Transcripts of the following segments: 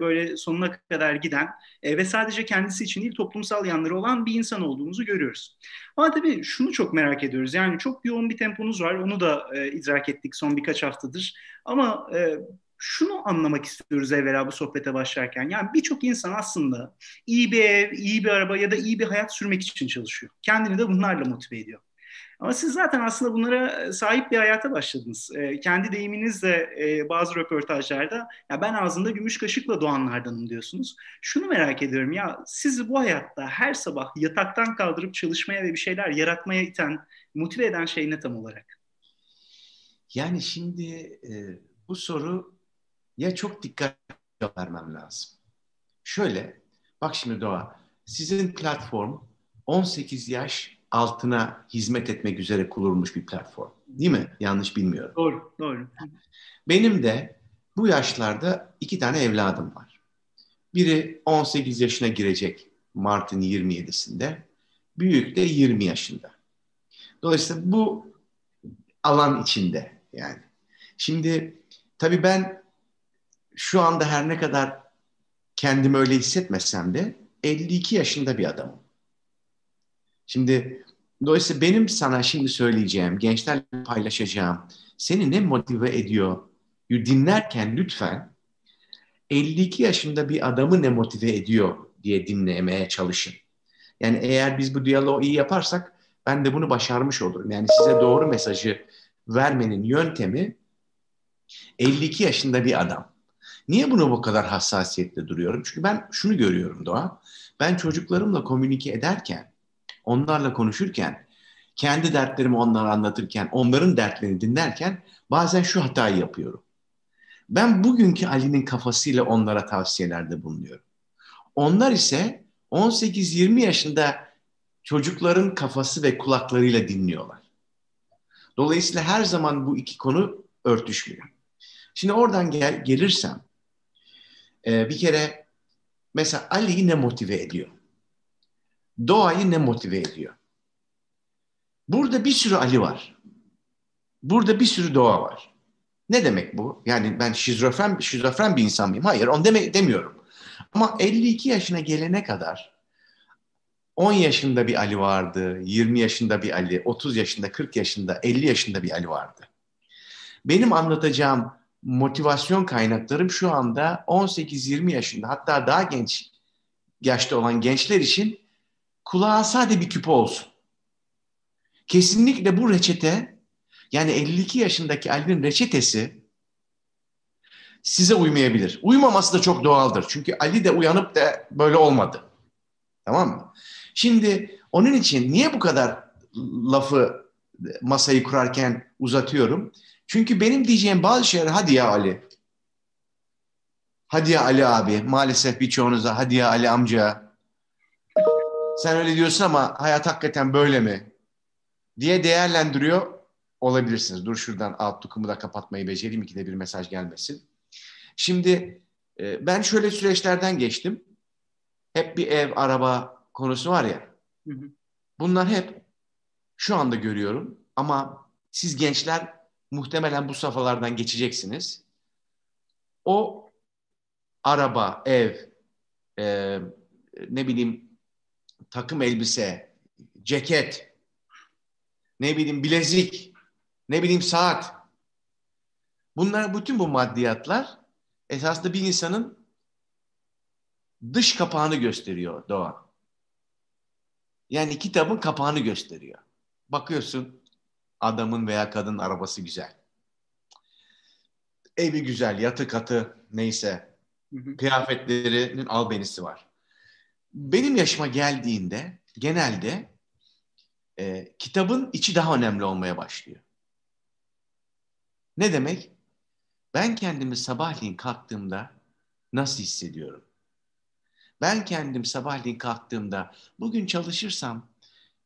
böyle sonuna kadar giden e, ve sadece kendisi için değil toplumsal yanları olan bir insan olduğumuzu görüyoruz. Ama tabii şunu çok merak ediyoruz. Yani çok yoğun bir temponuz var. Onu da e, idrak ettik son birkaç haftadır. Ama e, şunu anlamak istiyoruz evvela bu sohbete başlarken. Yani birçok insan aslında iyi bir ev, iyi bir araba ya da iyi bir hayat sürmek için çalışıyor. Kendini de bunlarla motive ediyor. Ama siz zaten aslında bunlara sahip bir hayata başladınız. E, kendi deyiminizle e, bazı röportajlarda ya ben ağzında gümüş kaşıkla doğanlardanım diyorsunuz. Şunu merak ediyorum ya sizi bu hayatta her sabah yataktan kaldırıp çalışmaya ve bir şeyler yaratmaya iten, motive eden şey ne tam olarak? Yani şimdi e, bu soru ya çok dikkat vermem lazım. Şöyle, bak şimdi Doğa, sizin platform 18 yaş altına hizmet etmek üzere kurulmuş bir platform. Değil mi? Yanlış bilmiyorum. Doğru, doğru. Benim de bu yaşlarda iki tane evladım var. Biri 18 yaşına girecek Mart'ın 27'sinde. Büyük de 20 yaşında. Dolayısıyla bu alan içinde yani. Şimdi tabii ben şu anda her ne kadar kendimi öyle hissetmesem de 52 yaşında bir adamım. Şimdi dolayısıyla benim sana şimdi söyleyeceğim, gençlerle paylaşacağım, seni ne motive ediyor dinlerken lütfen 52 yaşında bir adamı ne motive ediyor diye dinlemeye çalışın. Yani eğer biz bu diyaloğu iyi yaparsak ben de bunu başarmış olurum. Yani size doğru mesajı vermenin yöntemi 52 yaşında bir adam. Niye bunu bu kadar hassasiyetle duruyorum? Çünkü ben şunu görüyorum Doğa. Ben çocuklarımla komünike ederken, onlarla konuşurken, kendi dertlerimi onlara anlatırken, onların dertlerini dinlerken bazen şu hatayı yapıyorum. Ben bugünkü Ali'nin kafasıyla onlara tavsiyelerde bulunuyorum. Onlar ise 18-20 yaşında çocukların kafası ve kulaklarıyla dinliyorlar. Dolayısıyla her zaman bu iki konu örtüşmüyor. Şimdi oradan gel, gelirsem e, bir kere mesela Ali'yi ne motive ediyor? Doğayı ne motive ediyor? Burada bir sürü Ali var. Burada bir sürü doğa var. Ne demek bu? Yani ben şizofren, şizofren bir insan mıyım? Hayır, onu deme, demiyorum. Ama 52 yaşına gelene kadar 10 yaşında bir Ali vardı, 20 yaşında bir Ali, 30 yaşında, 40 yaşında, 50 yaşında bir Ali vardı. Benim anlatacağım motivasyon kaynaklarım şu anda 18-20 yaşında hatta daha genç yaşta olan gençler için kulağa sade bir küpe olsun. Kesinlikle bu reçete yani 52 yaşındaki Ali'nin reçetesi size uymayabilir. Uymaması da çok doğaldır. Çünkü Ali de uyanıp da böyle olmadı. Tamam mı? Şimdi onun için niye bu kadar lafı masayı kurarken uzatıyorum? Çünkü benim diyeceğim bazı şeyler hadi ya Ali. Hadi ya Ali abi. Maalesef birçoğunuza hadi ya Ali amca. Sen öyle diyorsun ama hayat hakikaten böyle mi? Diye değerlendiriyor olabilirsiniz. Dur şuradan alt tukumu da kapatmayı becereyim. İkide bir mesaj gelmesin. Şimdi e, ben şöyle süreçlerden geçtim. Hep bir ev, araba konusu var ya. Bunlar hep şu anda görüyorum ama siz gençler muhtemelen bu safhalardan geçeceksiniz. O araba, ev, e, ne bileyim takım elbise, ceket, ne bileyim bilezik, ne bileyim saat. Bunlar bütün bu maddiyatlar esasında bir insanın dış kapağını gösteriyor Doğa. Yani kitabın kapağını gösteriyor. Bakıyorsun adamın veya kadın arabası güzel. Evi güzel, yatı katı neyse. Kıyafetlerinin albenisi var. Benim yaşıma geldiğinde genelde e, kitabın içi daha önemli olmaya başlıyor. Ne demek? Ben kendimi sabahleyin kalktığımda nasıl hissediyorum? Ben kendim sabahleyin kalktığımda bugün çalışırsam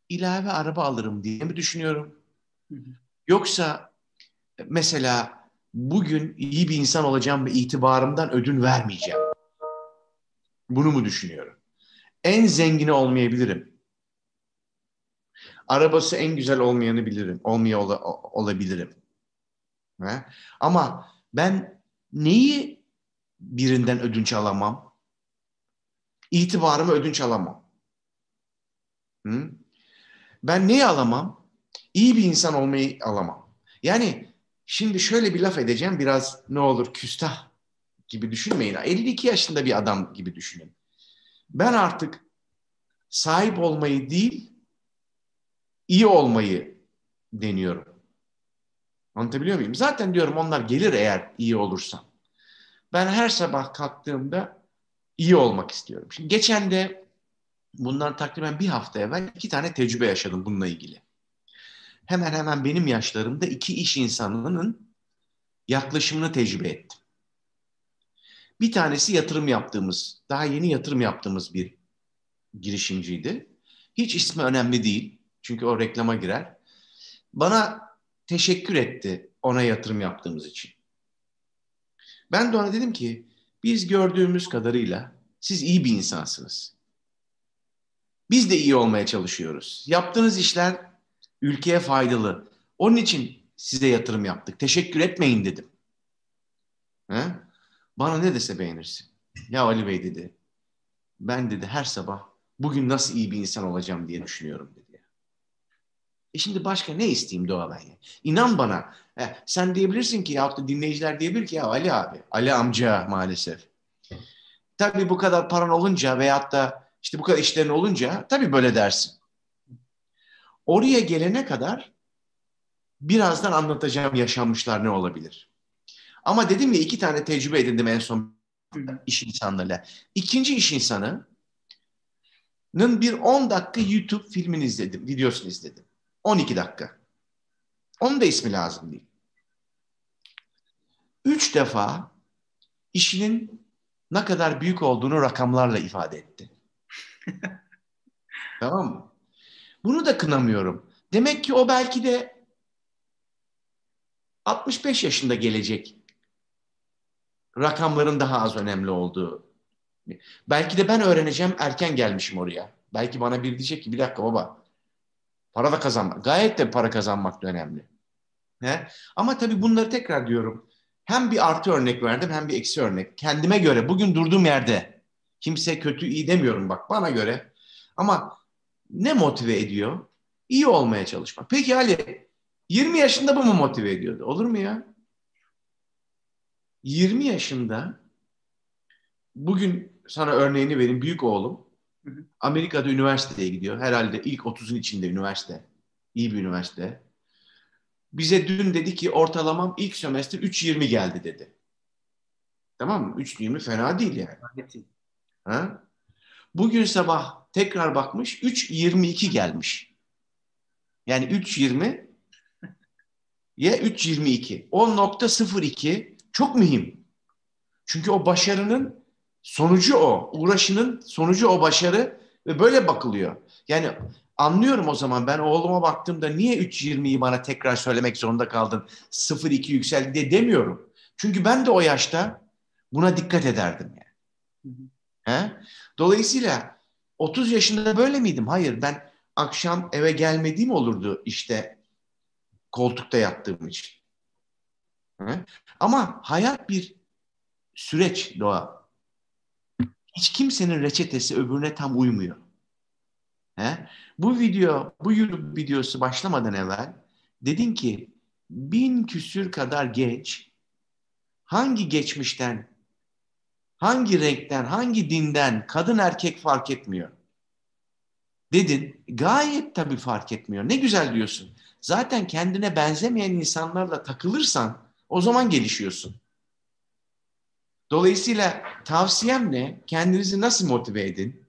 ilave araba alırım diye mi düşünüyorum? Yoksa mesela bugün iyi bir insan olacağım ve itibarımdan ödün vermeyeceğim. Bunu mu düşünüyorum? En zengini olmayabilirim. Arabası en güzel olmayanı bilirim. Olmaya ol, olabilirim. He? Ama ben neyi birinden ödünç alamam. İtibarımı ödünç alamam. Hı? Ben neyi alamam? İyi bir insan olmayı alamam. Yani şimdi şöyle bir laf edeceğim biraz ne olur küstah gibi düşünmeyin. 52 yaşında bir adam gibi düşünün. Ben artık sahip olmayı değil, iyi olmayı deniyorum. Anlatabiliyor muyum? Zaten diyorum onlar gelir eğer iyi olursam. Ben her sabah kalktığımda iyi olmak istiyorum. Şimdi geçen de bundan takriben bir hafta evvel iki tane tecrübe yaşadım bununla ilgili. Hemen hemen benim yaşlarımda iki iş insanının yaklaşımını tecrübe ettim. Bir tanesi yatırım yaptığımız, daha yeni yatırım yaptığımız bir girişimciydi. Hiç ismi önemli değil. Çünkü o reklama girer. Bana teşekkür etti ona yatırım yaptığımız için. Ben de ona dedim ki biz gördüğümüz kadarıyla siz iyi bir insansınız. Biz de iyi olmaya çalışıyoruz. Yaptığınız işler ülkeye faydalı. Onun için size yatırım yaptık. Teşekkür etmeyin dedim. He? Bana ne dese beğenirsin. Ya Ali Bey dedi. Ben dedi her sabah bugün nasıl iyi bir insan olacağım diye düşünüyorum dedi. E şimdi başka ne isteyeyim Doğa ben ya? İnan bana. E, sen diyebilirsin ki ya da dinleyiciler diyebilir ki ya Ali abi, Ali amca maalesef. Tabii bu kadar paran olunca veyahut da işte bu kadar işlerin olunca tabii böyle dersin. Oraya gelene kadar birazdan anlatacağım yaşanmışlar ne olabilir. Ama dedim ya iki tane tecrübe edindim en son iş insanlarıyla. İkinci iş insanının bir 10 dakika YouTube filmini izledim, videosunu izledim. 12 dakika. Onun da ismi lazım değil. Üç defa işinin ne kadar büyük olduğunu rakamlarla ifade etti. tamam mı? Bunu da kınamıyorum. Demek ki o belki de 65 yaşında gelecek rakamların daha az önemli olduğu. Belki de ben öğreneceğim erken gelmişim oraya. Belki bana bir diyecek ki bir dakika baba para da kazanmak. Gayet de para kazanmak da önemli. He? Ama tabii bunları tekrar diyorum. Hem bir artı örnek verdim hem bir eksi örnek. Kendime göre bugün durduğum yerde kimse kötü iyi demiyorum bak bana göre. Ama ne motive ediyor? İyi olmaya çalışmak. Peki Ali 20 yaşında bu mu motive ediyordu? Olur mu ya? 20 yaşında bugün sana örneğini vereyim. Büyük oğlum Amerika'da üniversiteye gidiyor. Herhalde ilk 30'un içinde üniversite. İyi bir üniversite. Bize dün dedi ki ortalamam ilk sömestr 3.20 geldi dedi. Tamam mı? 3.20 fena değil yani. Ha? Bugün sabah tekrar bakmış 3.22 gelmiş. Yani 3.20 ya 3.22. 10.02 çok mühim. Çünkü o başarının sonucu o. Uğraşının sonucu o başarı ve böyle bakılıyor. Yani anlıyorum o zaman ben oğluma baktığımda niye 3.20'yi bana tekrar söylemek zorunda kaldın 0.2 yükseldi diye demiyorum. Çünkü ben de o yaşta buna dikkat ederdim yani. He? Dolayısıyla 30 yaşında böyle miydim? Hayır ben akşam eve gelmediğim olurdu işte koltukta yattığım için. Ama hayat bir süreç doğa. Hiç kimsenin reçetesi öbürüne tam uymuyor. He? Bu video, bu YouTube videosu başlamadan evvel dedin ki bin küsür kadar genç hangi geçmişten, hangi renkten, hangi dinden, kadın erkek fark etmiyor. Dedin. Gayet tabii fark etmiyor. Ne güzel diyorsun. Zaten kendine benzemeyen insanlarla takılırsan o zaman gelişiyorsun. Dolayısıyla tavsiyem ne? Kendinizi nasıl motive edin?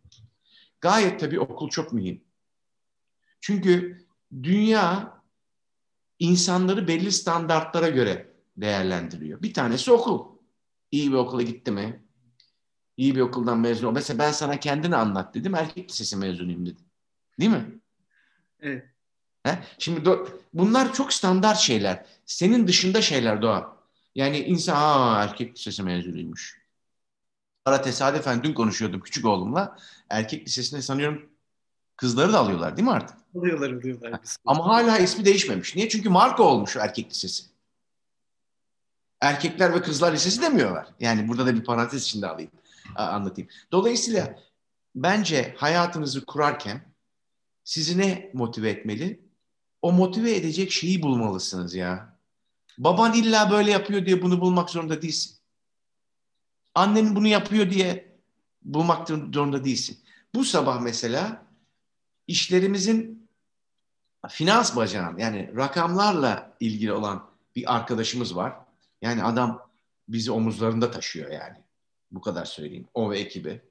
Gayet tabii okul çok mühim. Çünkü dünya insanları belli standartlara göre değerlendiriyor. Bir tanesi okul. İyi bir okula gitti mi? İyi bir okuldan mezun ol. Mesela ben sana kendini anlat dedim. Erkek lisesi mezunuyum dedim. Değil mi? Evet. He? Şimdi do- bunlar çok standart şeyler. Senin dışında şeyler Doğa. Yani insan aa erkek lisesi mezunuymuş. Ara tesadüfen dün konuşuyordum küçük oğlumla. Erkek lisesinde sanıyorum kızları da alıyorlar değil mi artık? Alıyorlar alıyorlar. Ama hala ismi değişmemiş. Niye? Çünkü marka olmuş erkek lisesi. Erkekler ve kızlar lisesi demiyorlar. Yani burada da bir parantez içinde alayım, anlatayım. Dolayısıyla bence hayatınızı kurarken sizi ne motive etmeli? O motive edecek şeyi bulmalısınız ya. Baban illa böyle yapıyor diye bunu bulmak zorunda değilsin. Annen bunu yapıyor diye bulmak zorunda değilsin. Bu sabah mesela işlerimizin finans bacağın yani rakamlarla ilgili olan bir arkadaşımız var. Yani adam bizi omuzlarında taşıyor yani. Bu kadar söyleyeyim. O ve ekibi.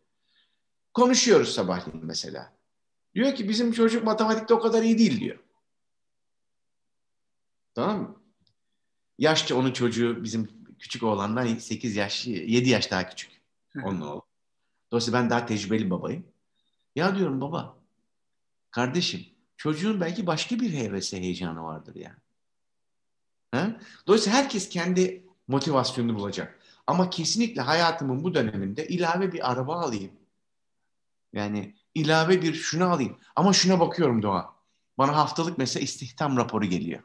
Konuşuyoruz sabahleyin mesela. Diyor ki bizim çocuk matematikte o kadar iyi değil diyor. Tamam mı? Yaşça onun çocuğu bizim küçük oğlandan 8 yaş, 7 yaş daha küçük. Onun oğlu. Dolayısıyla ben daha tecrübeli babayım. Ya diyorum baba, kardeşim çocuğun belki başka bir hevesi, heyecanı vardır yani. Ha? Dolayısıyla herkes kendi motivasyonunu bulacak. Ama kesinlikle hayatımın bu döneminde ilave bir araba alayım. Yani ilave bir şunu alayım. Ama şuna bakıyorum Doğa. Bana haftalık mesela istihdam raporu geliyor.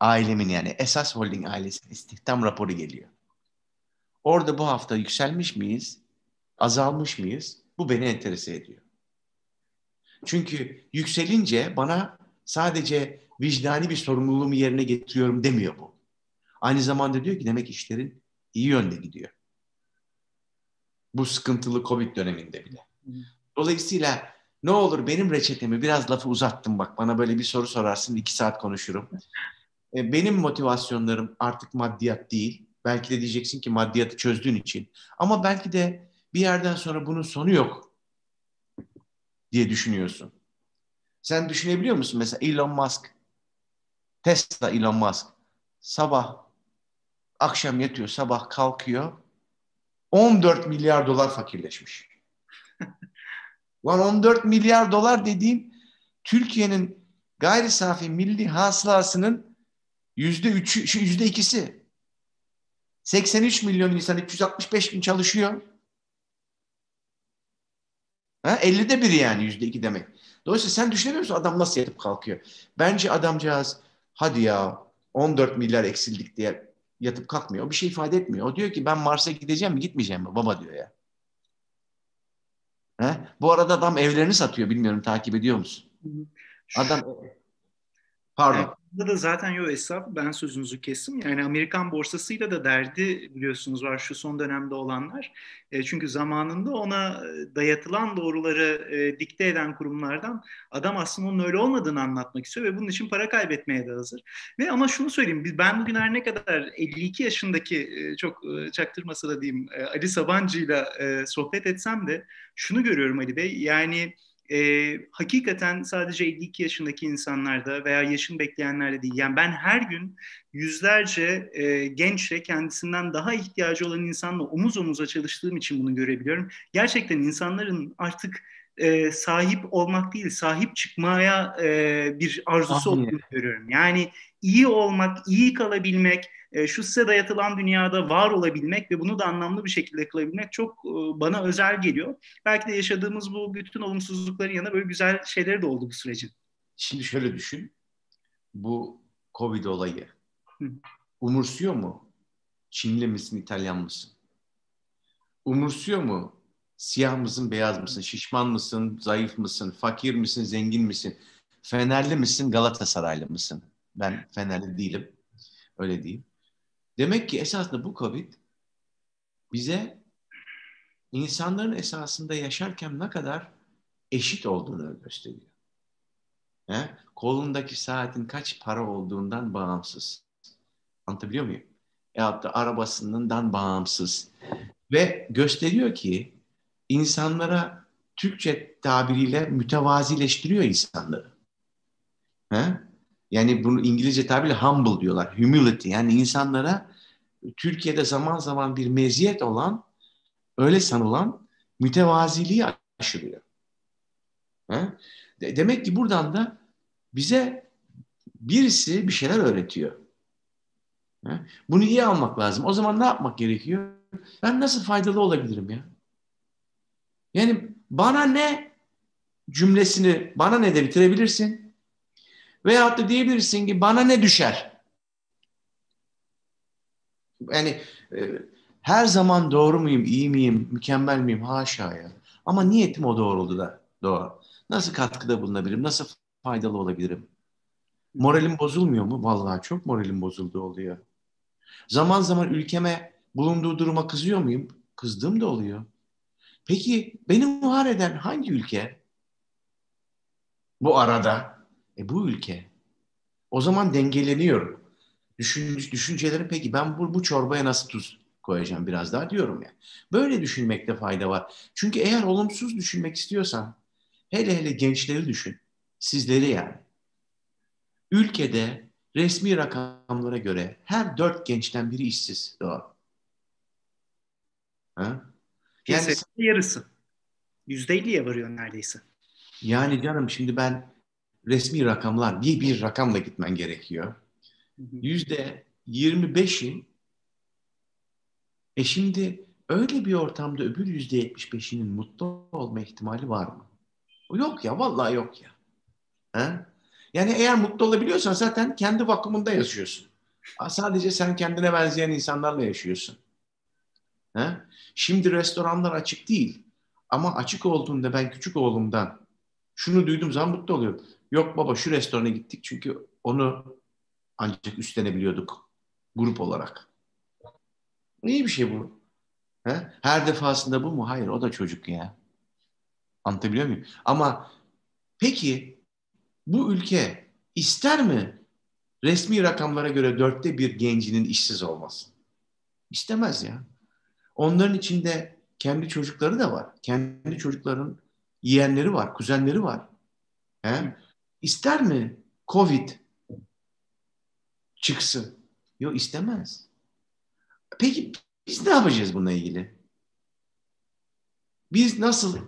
Ailemin yani esas holding ailesi istihdam raporu geliyor. Orada bu hafta yükselmiş miyiz? Azalmış mıyız? Bu beni enterese ediyor. Çünkü yükselince bana sadece vicdani bir sorumluluğumu yerine getiriyorum demiyor bu. Aynı zamanda diyor ki demek işlerin iyi yönde gidiyor. Bu sıkıntılı Covid döneminde bile. Dolayısıyla ne olur benim reçetemi biraz lafı uzattım bak bana böyle bir soru sorarsın iki saat konuşurum. E, benim motivasyonlarım artık maddiyat değil. Belki de diyeceksin ki maddiyatı çözdüğün için. Ama belki de bir yerden sonra bunun sonu yok diye düşünüyorsun. Sen düşünebiliyor musun? Mesela Elon Musk, Tesla Elon Musk sabah akşam yatıyor, sabah kalkıyor 14 milyar dolar fakirleşmiş. Lan 14 milyar dolar dediğim Türkiye'nin gayri safi milli hasılasının yüzde üçü, yüzde ikisi. 83 milyon insan 365 gün çalışıyor. Ha, 50'de biri yani yüzde iki demek. Dolayısıyla sen düşünemiyor musun adam nasıl yatıp kalkıyor? Bence adamcağız hadi ya 14 milyar eksildik diye yatıp kalkmıyor. O bir şey ifade etmiyor. O diyor ki ben Mars'a gideceğim mi gitmeyeceğim mi baba diyor ya. Ha? Bu arada adam evlerini satıyor bilmiyorum takip ediyor musun? Adam Pardon. Da zaten yok esnaf ben sözünüzü kestim. Yani Amerikan borsasıyla da derdi biliyorsunuz var şu son dönemde olanlar. E, çünkü zamanında ona dayatılan doğruları e, dikte eden kurumlardan adam aslında onun öyle olmadığını anlatmak istiyor ve bunun için para kaybetmeye de hazır. Ve ama şunu söyleyeyim ben bugün her ne kadar 52 yaşındaki e, çok e, çaktırmasa da diyeyim e, Ali Sabancı'yla e, sohbet etsem de şunu görüyorum Ali Bey yani e, hakikaten sadece 52 yaşındaki insanlarda veya yaşın bekleyenlerde değil. Yani ben her gün yüzlerce e, gençle kendisinden daha ihtiyacı olan insanla omuz omuza çalıştığım için bunu görebiliyorum. Gerçekten insanların artık e, sahip olmak değil, sahip çıkmaya e, bir arzusu olduğunu görüyorum. Yani iyi olmak, iyi kalabilmek, e, şu size dayatılan dünyada var olabilmek ve bunu da anlamlı bir şekilde kılabilmek çok e, bana özel geliyor. Belki de yaşadığımız bu bütün olumsuzlukların yanında böyle güzel şeyleri de oldu bu sürecin. Şimdi şöyle düşün. Bu Covid olayı umursuyor mu? Çinli misin, İtalyan mısın? Umursuyor mu? Siyah mısın, beyaz mısın? Şişman mısın, zayıf mısın? Fakir misin, zengin misin? Fenerli misin, Galatasaraylı mısın? Ben Fenerli değilim. Öyle diyeyim. Demek ki esasında bu Covid bize insanların esasında yaşarken ne kadar eşit olduğunu gösteriyor. He? Kolundaki saatin kaç para olduğundan bağımsız. Anlatabiliyor muyum? Ya da arabasından bağımsız. Ve gösteriyor ki insanlara Türkçe tabiriyle mütevazileştiriyor insanları. He? Yani bunu İngilizce tabiriyle humble diyorlar. Humility. Yani insanlara Türkiye'de zaman zaman bir meziyet olan, öyle sanılan mütevaziliği aşılıyor. He? Demek ki buradan da bize birisi bir şeyler öğretiyor. He? Bunu iyi almak lazım. O zaman ne yapmak gerekiyor? Ben nasıl faydalı olabilirim ya? Yani bana ne cümlesini bana ne de bitirebilirsin. Veyahut da diyebilirsin ki bana ne düşer? Yani e, her zaman doğru muyum, iyi miyim, mükemmel miyim? Haşa ya. Ama niyetim o doğruldu da doğru. Nasıl katkıda bulunabilirim? Nasıl faydalı olabilirim? Moralim bozulmuyor mu? Vallahi çok moralim bozuldu oluyor. Zaman zaman ülkeme bulunduğu duruma kızıyor muyum? Kızdığım da oluyor. Peki benim var eden hangi ülke? Bu arada. E bu ülke. O zaman dengeleniyorum. Düşün, düşüncelerim peki ben bu, bu çorbaya nasıl tuz koyacağım biraz daha diyorum ya. Böyle düşünmekte fayda var. Çünkü eğer olumsuz düşünmek istiyorsan hele hele gençleri düşün. Sizleri yani. Ülkede resmi rakamlara göre her dört gençten biri işsiz. Doğru. Ha? Yani yarısı. Yüzde elliye varıyor neredeyse. Yani canım şimdi ben resmi rakamlar bir bir rakamla gitmen gerekiyor. Yüzde yirmi beşi e şimdi öyle bir ortamda öbür yüzde yetmiş beşinin mutlu olma ihtimali var mı? Yok ya vallahi yok ya. Ha? Yani eğer mutlu olabiliyorsan zaten kendi vakumunda yaşıyorsun. Sadece sen kendine benzeyen insanlarla yaşıyorsun. Ha? Şimdi restoranlar açık değil. Ama açık olduğunda ben küçük oğlumdan şunu duydum zaman mutlu oluyorum. Yok baba şu restorana gittik çünkü onu ancak üstlenebiliyorduk grup olarak. İyi bir şey bu. He? Her defasında bu mu? Hayır o da çocuk ya. Anlatabiliyor muyum? Ama peki bu ülke ister mi resmi rakamlara göre dörtte bir gencinin işsiz olmasın? İstemez ya. Onların içinde kendi çocukları da var. Kendi çocukların yeğenleri var, kuzenleri var. He? İster mi Covid çıksın? Yok istemez. Peki biz ne yapacağız bununla ilgili? Biz nasıl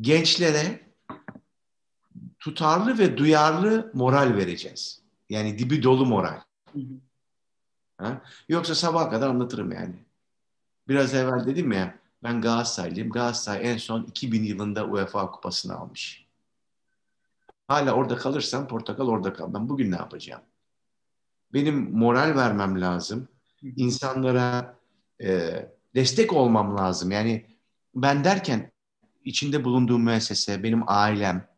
gençlere tutarlı ve duyarlı moral vereceğiz? Yani dibi dolu moral. Ha? Yoksa sabah kadar anlatırım yani. Biraz evvel dedim ya ben Galatasaraylıyım. Galatasaray en son 2000 yılında UEFA kupasını almış. Hala orada kalırsam portakal orada kal. Ben bugün ne yapacağım? Benim moral vermem lazım. İnsanlara e, destek olmam lazım. Yani ben derken içinde bulunduğum müessese, benim ailem,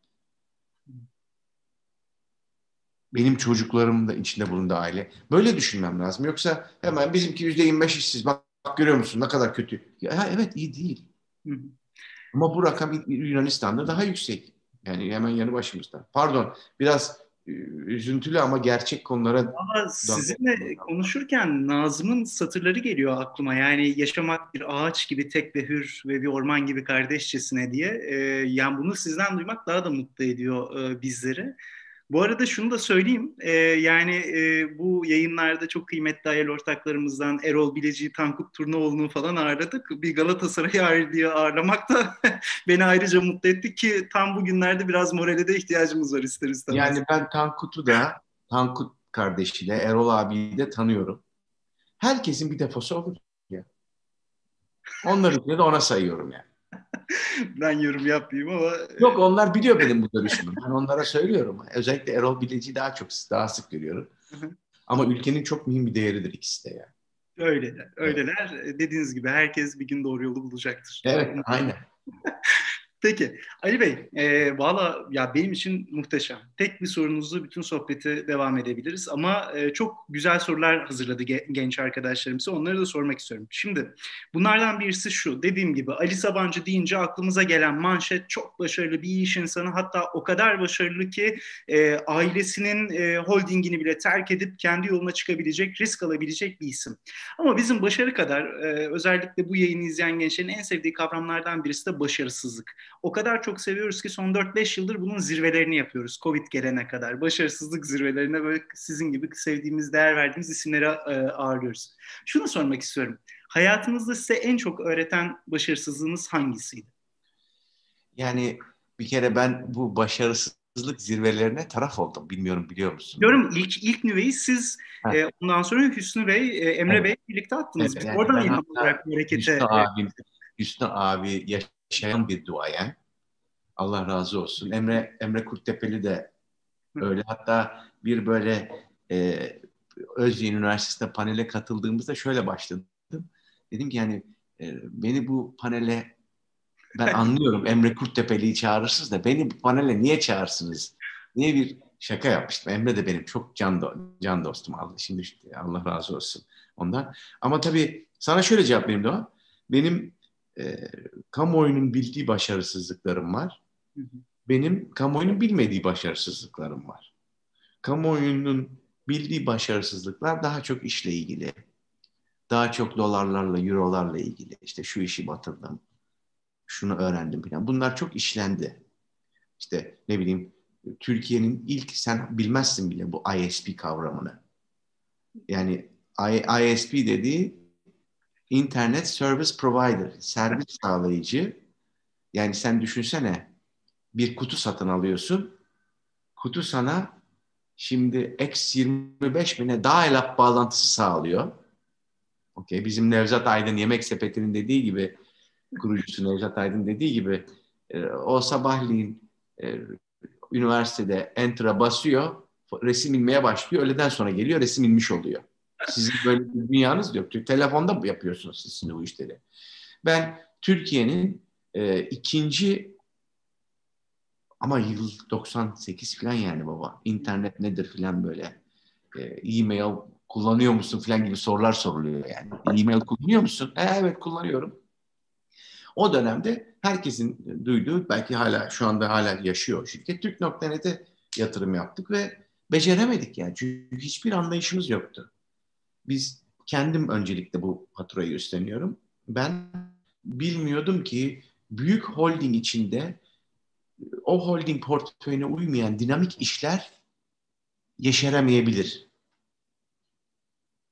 benim çocuklarım da içinde bulunduğu aile. Böyle düşünmem lazım. Yoksa hemen bizimki yüzde yirmi beş işsiz. Bak, bak görüyor musun ne kadar kötü. Ya, evet iyi değil. Hı hı. Ama bu rakam Yunanistan'da daha yüksek. Yani hemen yanı başımızda. Pardon biraz e, üzüntülü ama gerçek konulara... Ama sizinle konuşurken Nazım'ın satırları geliyor aklıma. Yani yaşamak bir ağaç gibi tek ve hür ve bir orman gibi kardeşçesine diye. Ee, yani bunu sizden duymak daha da mutlu ediyor e, bizleri. Bu arada şunu da söyleyeyim. E, yani e, bu yayınlarda çok kıymetli hayal ortaklarımızdan Erol Bileci, Tankut Turnaoğlu'nu falan ağırladık. Bir Galatasaray ağırlığı ağırlamak da beni ayrıca mutlu etti ki tam bugünlerde biraz morale de ihtiyacımız var ister istemez. Yani ben Tankut'u da, Tankut kardeşiyle Erol abiyi de tanıyorum. Herkesin bir defosu olur ya. Onları de ona sayıyorum yani. ben yorum yapmayayım ama... Yok onlar biliyor benim bu görüşümü. Ben onlara söylüyorum. Özellikle Erol Bileci'yi daha çok daha sık görüyorum. ama ülkenin çok mühim bir değeridir ikisi de yani. Öyleler, öyleler. Evet. Dediğiniz gibi herkes bir gün doğru yolu bulacaktır. Evet, aynen. Peki Ali Bey, e, valla ya benim için muhteşem. Tek bir sorunuzla bütün sohbeti devam edebiliriz ama e, çok güzel sorular hazırladı genç arkadaşlarımız. Onları da sormak istiyorum. Şimdi bunlardan birisi şu, dediğim gibi Ali Sabancı deyince aklımıza gelen manşet çok başarılı bir iş insanı. Hatta o kadar başarılı ki e, ailesinin e, holdingini bile terk edip kendi yoluna çıkabilecek, risk alabilecek bir isim. Ama bizim başarı kadar e, özellikle bu yayını izleyen gençlerin en sevdiği kavramlardan birisi de başarısızlık. O kadar çok seviyoruz ki son 4-5 yıldır bunun zirvelerini yapıyoruz. Covid gelene kadar. Başarısızlık zirvelerine böyle sizin gibi sevdiğimiz, değer verdiğimiz isimleri e, ağırlıyoruz. Şunu sormak istiyorum. Hayatınızda size en çok öğreten başarısızlığınız hangisiydi? Yani bir kere ben bu başarısızlık zirvelerine taraf oldum. Bilmiyorum biliyor musun? Biliyorum ilk ilk nüveyi siz e, ondan sonra Hüsnü Bey, e, Emre evet. Bey birlikte attınız. Evet, yani Oradan ilham olarak harekete... Hüsnü abi, Hüsnü abi yaşayan bir duayen. Allah razı olsun. Emre Emre Kurtepeli de öyle. Hatta bir böyle e, Özyeğin Üniversitesi'nde panele katıldığımızda şöyle başladım. Dedim ki yani e, beni bu panele ben anlıyorum Emre Kurttepe'liyi çağırırsınız da beni bu panele niye çağırsınız? Niye bir şaka yapmıştım. Emre de benim çok can, do can dostum aldı. Şimdi Allah razı olsun ondan. Ama tabii sana şöyle cevap vereyim Doğa. Benim e, kamuoyunun bildiği başarısızlıklarım var. Benim kamuoyunun bilmediği başarısızlıklarım var. Kamuoyunun bildiği başarısızlıklar daha çok işle ilgili. Daha çok dolarlarla, eurolarla ilgili. İşte şu işi batırdım, şunu öğrendim falan. Bunlar çok işlendi. İşte ne bileyim Türkiye'nin ilk sen bilmezsin bile bu ISP kavramını. Yani ISP dediği Internet Service Provider, servis sağlayıcı. Yani sen düşünsene bir kutu satın alıyorsun. Kutu sana şimdi X25 bine dial-up bağlantısı sağlıyor. Okey, bizim Nevzat Aydın Yemek Sepeti'nin dediği gibi kurucusu Nevzat Aydın dediği gibi e, o sabahleyin e, üniversitede enter'a basıyor, resim inmeye başlıyor. Öğleden sonra geliyor, resim inmiş oluyor. Sizin böyle bir dünyanız yok. Telefonda yapıyorsunuz siz şimdi bu işleri? Ben Türkiye'nin e, ikinci ama yıl 98 falan yani baba. İnternet nedir falan böyle. E, e-mail kullanıyor musun falan gibi sorular soruluyor yani. E-mail kullanıyor musun? E, evet kullanıyorum. O dönemde herkesin duyduğu belki hala şu anda hala yaşıyor şirket Türk.net'e yatırım yaptık ve beceremedik yani. Çünkü hiçbir anlayışımız yoktu. Biz kendim öncelikle bu faturayı üstleniyorum. Ben bilmiyordum ki büyük holding içinde o holding portföyüne uymayan dinamik işler yeşeremeyebilir.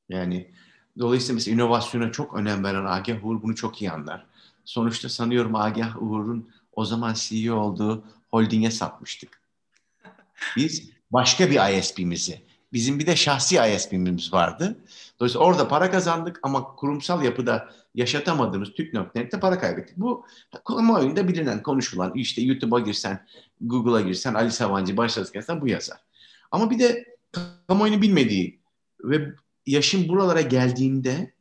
Yani dolayısıyla mesela inovasyona çok önem veren Agah Uğur bunu çok iyi anlar. Sonuçta sanıyorum Agah Uğur'un o zaman CEO olduğu holdinge satmıştık. Biz başka bir ISP'mizi, bizim bir de şahsi ISP'miz vardı. Dolayısıyla orada para kazandık ama kurumsal yapıda yaşatamadığımız Türk.net'te para kaybettik. Bu kamuoyunda bilinen, konuşulan, işte YouTube'a girsen, Google'a girsen, Ali Savancı başlasın bu yazar. Ama bir de kamuoyunun bilmediği ve yaşım buralara geldiğinde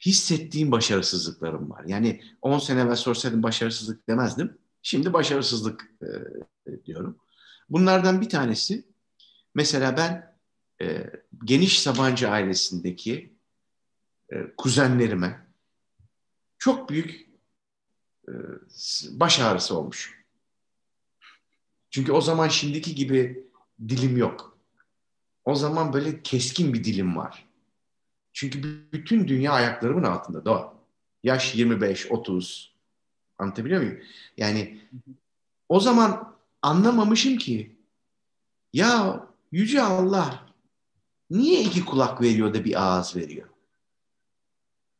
hissettiğim başarısızlıklarım var. Yani 10 sene evvel sorsaydım başarısızlık demezdim. Şimdi başarısızlık e, diyorum. Bunlardan bir tanesi mesela ben e, geniş Sabancı ailesindeki e, kuzenlerime çok büyük e, baş ağrısı olmuş. Çünkü o zaman şimdiki gibi dilim yok. O zaman böyle keskin bir dilim var. Çünkü bütün dünya ayaklarımın altında doğa. Yaş 25, 30. Anlatabiliyor muyum? Yani o zaman anlamamışım ki ya Yüce Allah niye iki kulak veriyor da bir ağız veriyor?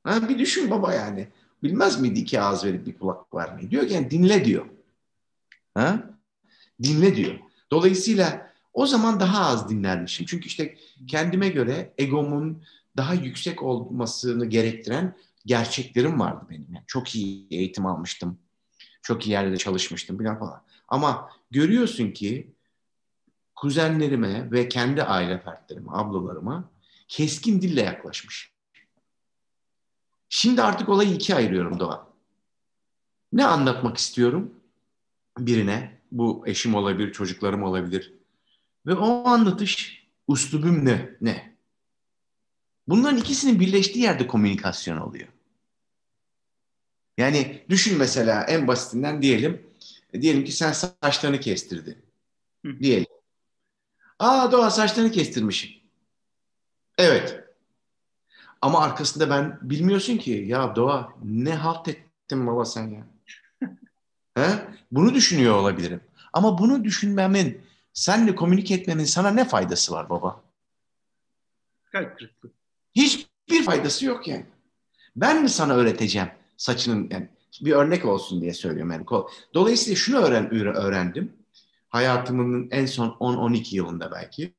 Ha, bir düşün baba yani. Bilmez miydi iki ağız verip bir kulak vermeyi? Diyor ki yani dinle diyor. Ha? Dinle diyor. Dolayısıyla o zaman daha az dinlermişim. Çünkü işte kendime göre egomun daha yüksek olmasını gerektiren gerçeklerim vardı benim. Yani çok iyi eğitim almıştım. Çok iyi yerlerde çalışmıştım falan falan. Ama görüyorsun ki kuzenlerime ve kendi aile fertlerime, ablalarıma keskin dille yaklaşmış. Şimdi artık olayı ikiye ayırıyorum Doğa. Ne anlatmak istiyorum birine? Bu eşim olabilir, çocuklarım olabilir. Ve o anlatış uslubum ne? Ne? Bunların ikisinin birleştiği yerde komünikasyon oluyor. Yani düşün mesela en basitinden diyelim. Diyelim ki sen saçlarını kestirdin. Diyelim. Aa Doğa saçlarını kestirmişim. Evet. Ama arkasında ben bilmiyorsun ki ya Doğa ne halt ettin baba sen ya. He? Bunu düşünüyor olabilirim. Ama bunu düşünmemin, senle komünike etmemin sana ne faydası var baba? Kalp kırıklığı. Hiçbir faydası yok yani. Ben mi sana öğreteceğim saçının yani bir örnek olsun diye söylüyorum yani. Dolayısıyla şunu öğren, öğrendim. Hayatımın en son 10-12 yılında belki.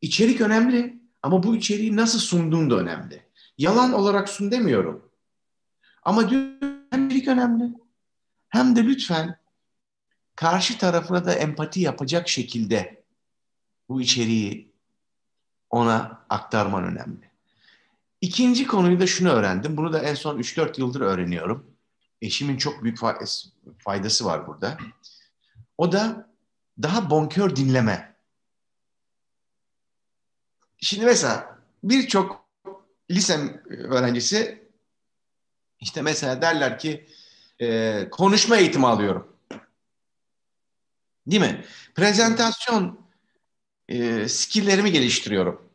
İçerik önemli ama bu içeriği nasıl sunduğun da önemli. Yalan olarak sun demiyorum. Ama hem içerik önemli hem de lütfen karşı tarafına da empati yapacak şekilde bu içeriği ona aktarman önemli. İkinci konuyu da şunu öğrendim. Bunu da en son 3-4 yıldır öğreniyorum. Eşimin çok büyük faydası var burada. O da daha bonkör dinleme. Şimdi mesela birçok lise öğrencisi işte mesela derler ki e, konuşma eğitimi alıyorum. Değil mi? Prezentasyon e, skilllerimi geliştiriyorum.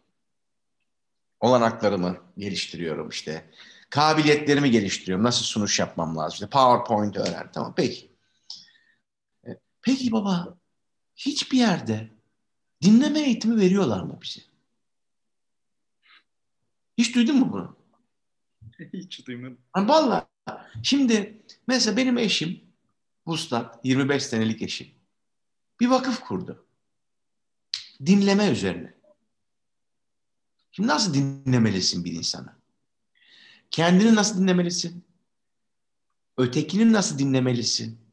Olanaklarımı geliştiriyorum işte. Kabiliyetlerimi geliştiriyorum. Nasıl sunuş yapmam lazım? İşte PowerPoint öğren. Tamam peki. Peki baba hiçbir yerde dinleme eğitimi veriyorlar mı bize? Hiç duydun mu bunu? Hiç duymadım. Vallahi şimdi mesela benim eşim Vuslat 25 senelik eşim bir vakıf kurdu. Dinleme üzerine. Şimdi nasıl dinlemelisin bir insana? Kendini nasıl dinlemelisin? Ötekini nasıl dinlemelisin?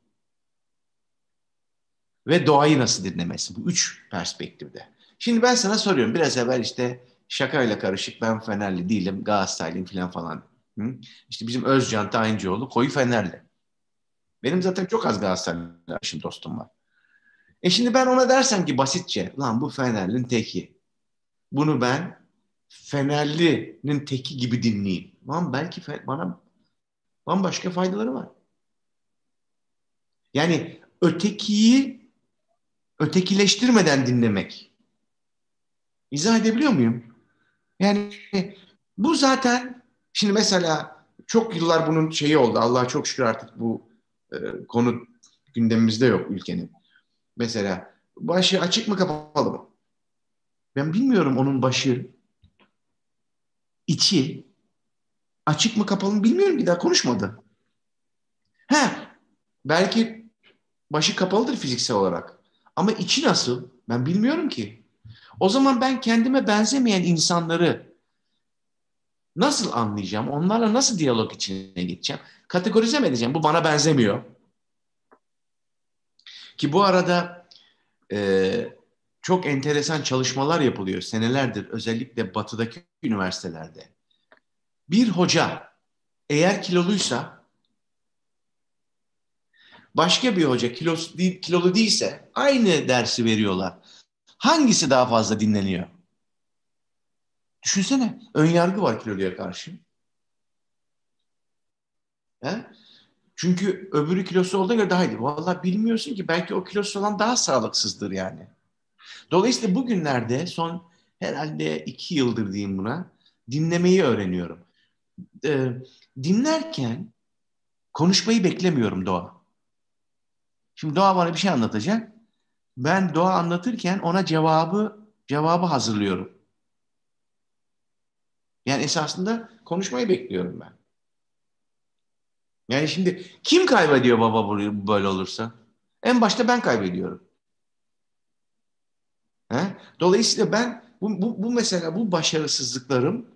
Ve doğayı nasıl dinlemelisin? Bu üç perspektifte. Şimdi ben sana soruyorum. Biraz evvel işte şakayla karışık ben Fenerli değilim, Galatasaraylıyım falan falan. Hı? İşte bizim Özcan Tayincioğlu koyu Fenerli. Benim zaten çok az Galatasaraylı dostum var. E şimdi ben ona dersem ki basitçe, lan bu Fenerli'nin teki. Bunu ben Fenerli'nin teki gibi dinleyeyim. Lan belki bana bambaşka faydaları var. Yani ötekiyi ötekileştirmeden dinlemek. İzah edebiliyor muyum? Yani bu zaten şimdi mesela çok yıllar bunun şeyi oldu. Allah'a çok şükür artık bu e, konu gündemimizde yok ülkenin. Mesela başı açık mı kapalı mı? Ben bilmiyorum onun başı içi açık mı kapalı mı bilmiyorum bir daha konuşmadı. He belki başı kapalıdır fiziksel olarak. Ama içi nasıl? Ben bilmiyorum ki. O zaman ben kendime benzemeyen insanları nasıl anlayacağım? Onlarla nasıl diyalog içine geçeceğim? Kategorize mi edeceğim? Bu bana benzemiyor. Ki bu arada e, çok enteresan çalışmalar yapılıyor senelerdir özellikle batıdaki üniversitelerde. Bir hoca eğer kiloluysa başka bir hoca kilosu, kilolu değilse aynı dersi veriyorlar. Hangisi daha fazla dinleniyor? Düşünsene ön yargı var kiloluya karşı. He? Çünkü öbürü kilosu olduğuna göre daha iyi. Vallahi bilmiyorsun ki belki o kilosu olan daha sağlıksızdır yani. Dolayısıyla bugünlerde son herhalde iki yıldır diyeyim buna dinlemeyi öğreniyorum. Ee, dinlerken konuşmayı beklemiyorum Doğa. Şimdi Doğa bana bir şey anlatacak. Ben Doğa anlatırken ona cevabı cevabı hazırlıyorum. Yani esasında konuşmayı bekliyorum ben. Yani şimdi kim kaybediyor baba böyle olursa? En başta ben kaybediyorum. He? Dolayısıyla ben bu, bu, bu mesela bu başarısızlıklarım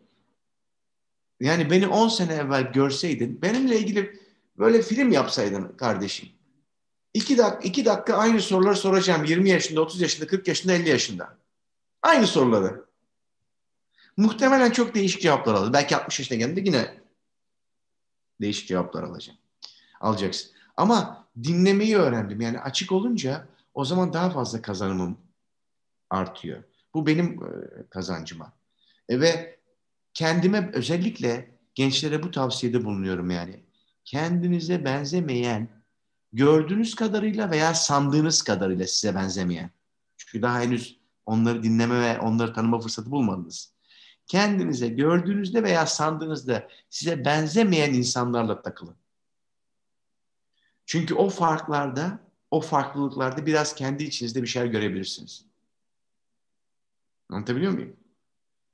yani beni 10 sene evvel görseydin benimle ilgili böyle film yapsaydın kardeşim. 2 dakika, iki dakika aynı soruları soracağım 20 yaşında, 30 yaşında, 40 yaşında, 50 yaşında. Aynı soruları. Muhtemelen çok değişik cevaplar alır. Belki 60 yaşına geldiğinde yine değişik cevaplar alacağım. Alacaksın. Ama dinlemeyi öğrendim. Yani açık olunca o zaman daha fazla kazanımım artıyor. Bu benim e, kazancıma. E, ve kendime özellikle gençlere bu tavsiyede bulunuyorum yani. Kendinize benzemeyen, gördüğünüz kadarıyla veya sandığınız kadarıyla size benzemeyen. Çünkü daha henüz onları dinleme ve onları tanıma fırsatı bulmadınız kendinize gördüğünüzde veya sandığınızda size benzemeyen insanlarla takılın. Çünkü o farklarda, o farklılıklarda biraz kendi içinizde bir şeyler görebilirsiniz. Anlatabiliyor muyum?